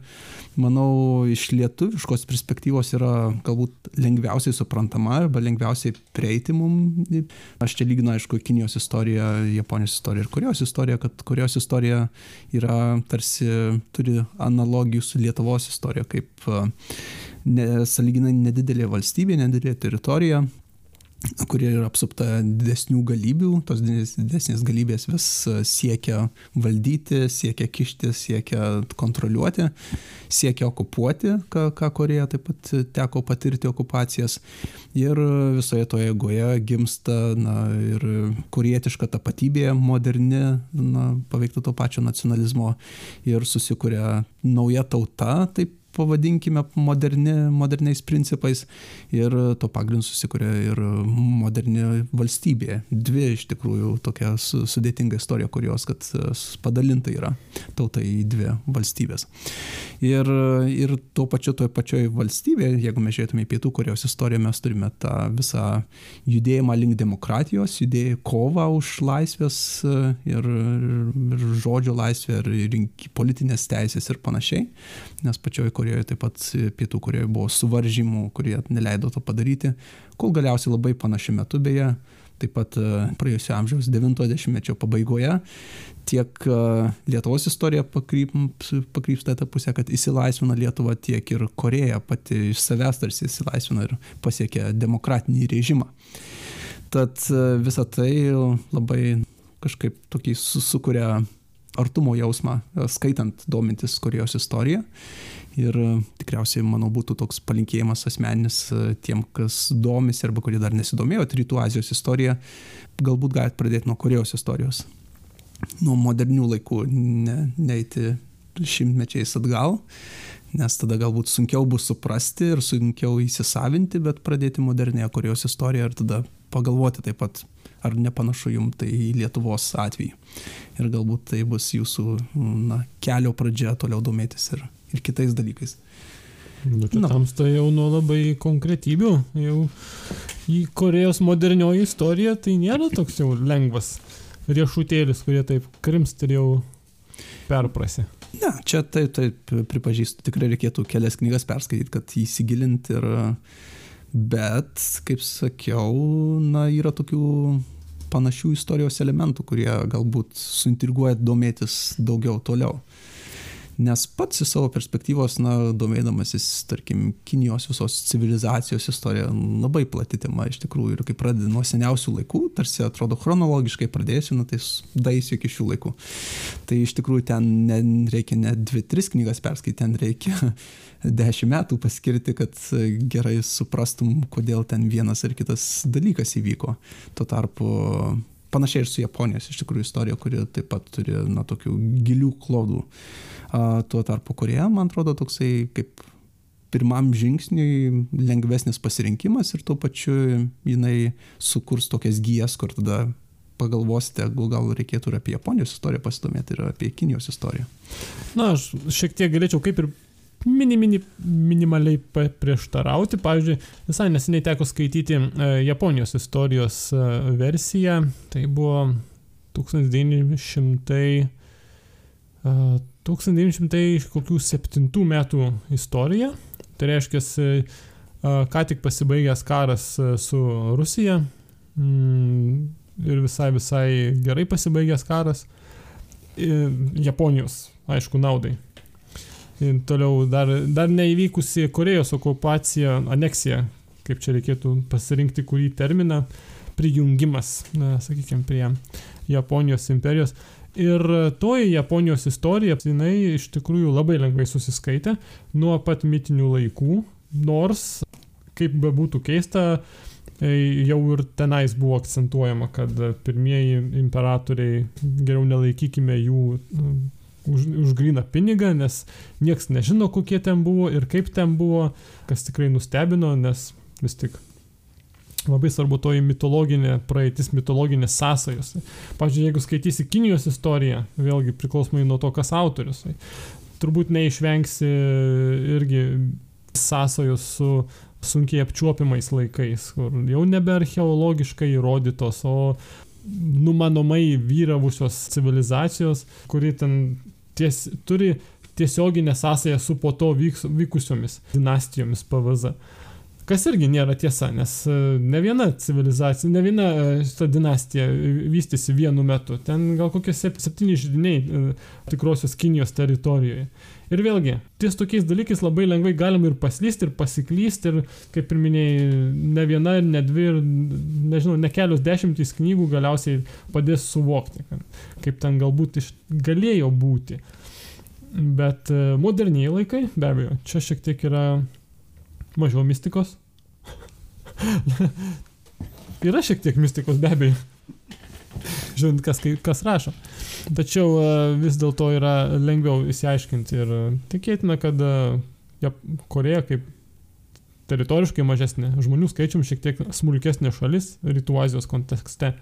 manau, iš lietuviškos perspektyvos yra galbūt lengviausiai suprantama arba lengviausiai prieiti mum. Aš čia lyginu, aišku, Kinijos istoriją, Japonijos istoriją ir Korejos istoriją, kad Korejos istorija yra tarsi turi analogijų su Lietuvos istorija, kaip ne, saliginai nedidelė valstybė, nedidelė teritorija, kurie yra apsupta didesnių galybių, tos didesnės galybės vis siekia valdyti, siekia kišti, siekia kontroliuoti, siekia okupuoti, ką, ką Koreja taip pat teko patirti okupacijas. Ir visoje toje goje gimsta na, ir korietiška tapatybė, moderni, na, paveikta to pačio nacionalizmo ir susikuria nauja tauta, taip pavadinkime moderni, moderniais principais ir to pagrindu susikuria ir moderni valstybė. Dvi iš tikrųjų tokia sudėtinga istorija, kurios, kad padalinta yra tauta į dvi valstybės. Ir, ir tuo pačiu, toje pačioje valstybėje, jeigu mes žiūrėtume į Pietų Korejos istoriją, mes turime tą visą judėjimą link demokratijos, judėjimą kovą už laisvės ir, ir žodžio laisvę, ir rink, politinės teisės ir panašiai. Nes pačioje Korejoje, taip pat Pietų Korejoje buvo suvaržymų, kurie neleido to padaryti, kol galiausiai labai panašiu metu beje, taip pat e, praėjusio amžiaus 90-mečio pabaigoje, tiek e, Lietuvos istorija pakryp, pakrypsta tą pusę, kad įsilaisvino Lietuva, tiek ir Koreja pati iš savęs tarsi įsilaisvino ir pasiekė demokratinį režimą. Tad e, visa tai labai kažkaip tokį sukuria artumo jausmą, skaitant, domintis Korejos istoriją. Ir e, tikriausiai, manau, būtų toks palinkėjimas asmeninis e, tiem, kas domisi arba kurie dar nesidomėjo Rytų Azijos istorija, galbūt galite pradėti nuo Korejos istorijos. Nuo modernių laikų, ne, neiti šimtmečiais atgal, nes tada galbūt sunkiau bus suprasti ir sunkiau įsisavinti, bet pradėti modernėje Korejos istoriją ir tada pagalvoti taip pat, ar nepanašu jums tai į Lietuvos atvejį. Ir galbūt tai bus jūsų na, kelio pradžia toliau domėtis ir ir kitais dalykais. Nu, čia tamsta jau nuo labai konkretybių, jau į Korejos modernioji istorija tai nėra toks jau lengvas riešutėlis, kurie taip krimst ir jau perprasi. Ne, čia taip, taip pripažįstu, tikrai reikėtų kelias knygas perskaityti, kad įsigilinti ir... Bet, kaip sakiau, na, yra tokių panašių istorijos elementų, kurie galbūt suintriguoja domėtis daugiau toliau nes pats iš savo perspektyvos, na, domėdamasis, tarkim, Kinijos visos civilizacijos istorija, labai plati tema iš tikrųjų ir kai pradedi nuo seniausių laikų, tarsi atrodo chronologiškai pradėsiu, na, tai daisiu iki šių laikų. Tai iš tikrųjų ten ne, reikia ne dvi, tris knygas perskaityti, ten reikia dešimt metų paskirti, kad gerai suprastum, kodėl ten vienas ar kitas dalykas įvyko. Tuo tarpu panašiai ir su Japonijos iš tikrųjų istorija, kuri taip pat turi, na, tokių gilių klodų. Tuo tarpu Koreja, man atrodo, toksai kaip pirmam žingsniui lengvesnis pasirinkimas ir tuo pačiu jinai sukurs tokias gyjas, kur tada pagalvosite, gal, gal reikėtų ir apie Japonijos istoriją pasidomėti, ir apie Kinijos istoriją. Na, aš šiek tiek galėčiau kaip ir mini, mini, minimaliai prieštarauti. Pavyzdžiui, visai neseniai teko skaityti e, Japonijos istorijos e, versiją. Tai buvo 1900. 1907 metų istorija. Tai reiškia, ką tik pasibaigęs karas su Rusija mm, ir visai visai gerai pasibaigęs karas. Japonijos, aišku, naudai. Ir toliau dar, dar neįvykusi Korejos okupacija, aneksija, kaip čia reikėtų pasirinkti kurį terminą, prijungimas, sakykime, prie Japonijos imperijos. Ir toji Japonijos istorija, jinai iš tikrųjų labai lengvai susiskaitė nuo pat mitinių laikų, nors, kaip bebūtų keista, e, jau ir tenais buvo akcentuojama, kad pirmieji imperatoriai geriau nelaikykime jų e, už, už gryną pinigą, nes nieks nežino, kokie ten buvo ir kaip ten buvo, kas tikrai nustebino, nes vis tik labai svarbu toji mitologinė praeitis, mitologinės sąsajos. Pavyzdžiui, jeigu skaitysi Kinijos istoriją, vėlgi priklausomai nuo to, kas autorius, tai turbūt neišvengsi irgi sąsajos su sunkiai apčiuopimais laikais, kur jau nebe archeologiškai įrodytos, o numanomai vyravusios civilizacijos, kuri ten ties, turi tiesioginę sąsąją su po to vyks, vykusiomis dinastijomis PVZ. Kas irgi nėra tiesa, nes e, ne viena civilizacija, ne viena e, šita dinastija vystėsi vienu metu. Ten gal kokie septyni žydiniai e, tikrosios Kinijos teritorijoje. Ir vėlgi, ties tokiais dalykais labai lengvai galima ir paslysti, ir pasiklysti, ir, kaip ir minėjai, ne viena, ne dvi, ir, nežinau, ne kelios dešimtys knygų galiausiai padės suvokti, kaip ten galbūt iš, galėjo būti. Bet moderniai laikai, be abejo, čia šiek tiek yra mažiau mistikos. yra šiek tiek mistikos, be abejo. Žiūrint, kas, kas rašo. Tačiau e, vis dėlto yra lengviau įsiaiškinti ir tikėtina, kad e, ja, Koreja kaip teritoriškai mažesnė, žmonių skaičium šiek tiek smulkesnė šalis rytų Azijos kontekste,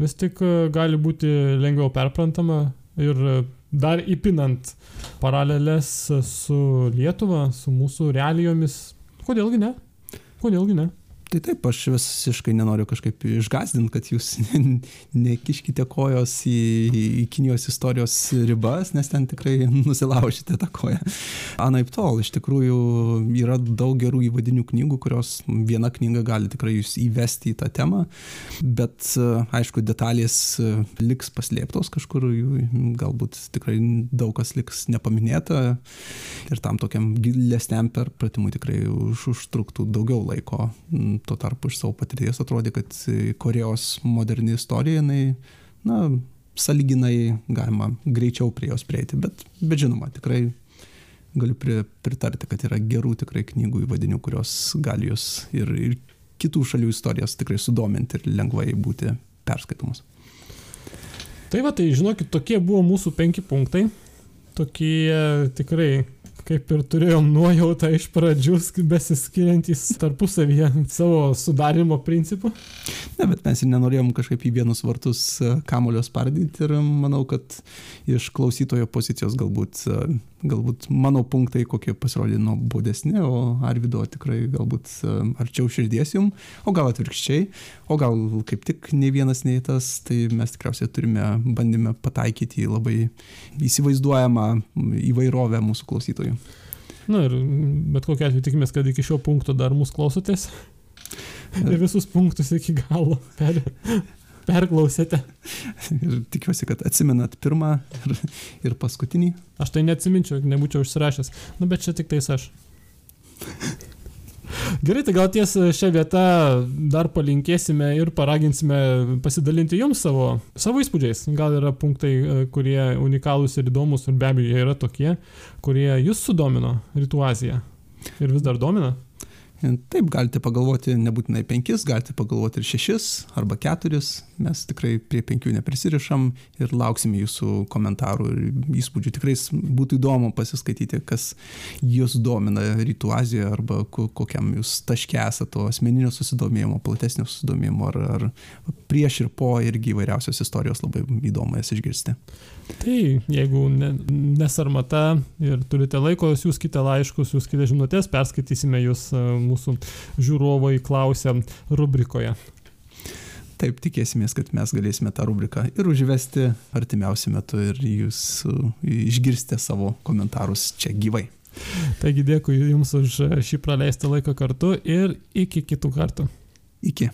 vis tik e, gali būti lengviau perprantama ir dar įpinant paralelės su Lietuva, su mūsų realijomis, Kodėlgi ne? Kodėlgi ne? Tai taip, aš visiškai nenoriu kažkaip išgazdinti, kad jūs nekiškite kojos į, į Kinijos istorijos ribas, nes ten tikrai nusilaužite tą koją. Anaip tol, iš tikrųjų yra daug gerų įvadinių knygų, kurios viena knyga gali tikrai jūs įvesti į tą temą, bet aišku, detalės liks paslėptos kažkur, galbūt tikrai daug kas liks nepaminėta ir tam tokiam gilesniam perpratimui tikrai už, užtruktų daugiau laiko tuo tarpu iš savo patirties atrodė, kad Korejos moderni istorija, jinai, na, saliginai galima greičiau prie jos prieiti, bet, bet žinoma, tikrai galiu pri, pritarti, kad yra gerų tikrai knygų įvadinių, kurios gali jūs ir, ir kitų šalių istorijas tikrai sudominti ir lengvai būti perskaitomos. Tai va, tai žinokit, tokie buvo mūsų penki punktai. Tokie tikrai kaip ir turėjom nuojautą iš pradžių besiskiriantys tarpusavyje savo sudarimo principų. Ne, bet mes ir nenorėjom kažkaip į vienus vartus e, kamulio spardyti ir manau, kad iš klausytojo pozicijos galbūt, e, galbūt mano punktai kokie pasirodė nuobodesni, o Arvido tikrai galbūt e, arčiau širdies jum, o gal atvirkščiai, o gal kaip tik nei vienas, nei tas, tai mes tikriausiai turime bandymę pataikyti į labai įsivaizduojamą įvairovę mūsų klausytojų. Na ir bet kokia atveju tikimės, kad iki šio punkto dar mūsų klausotės ir visus punktus iki galo per, perklausėte. Ir tikiuosi, kad atsimenat pirmą ir, ir paskutinį. Aš tai neatsiminčiau, nebūčiau užsirašęs. Nu, bet čia tik tais aš. Gerai, tai gal ties šią vietą dar palinkėsime ir paraginsime pasidalinti jums savo, savo įspūdžiais. Gal yra punktai, kurie unikalūs ir įdomus, ir be abejo jie yra tokie, kurie jūs sudomino Rytų Aziją. Ir vis dar domina? Taip, galite pagalvoti nebūtinai penkis, galite pagalvoti ir šešis arba keturis. Mes tikrai prie penkių neprisirišam ir lauksime jūsų komentarų ir įspūdžių. Tikrai būtų įdomu pasiskaityti, kas jūs domina Rytų Azijoje arba kokiam jūs taške esate to asmeninio susidomėjimo, platesnio susidomėjimo ar, ar prieš ir po irgi įvairiausios istorijos labai įdomu jas išgirsti. Tai jeigu ne, nesarmata ir turite laiko, siūskite laiškus, siūskite žinutės, perskaitysime jūs e, mūsų žiūrovai klausia rubrikoje. Taip, tikėsimės, kad mes galėsime tą rubriką ir užvesti artimiausiu metu ir jūs e, išgirsite savo komentarus čia gyvai. Taigi dėkui Jums už šį praleistą laiką kartu ir iki kitų kartų. Iki.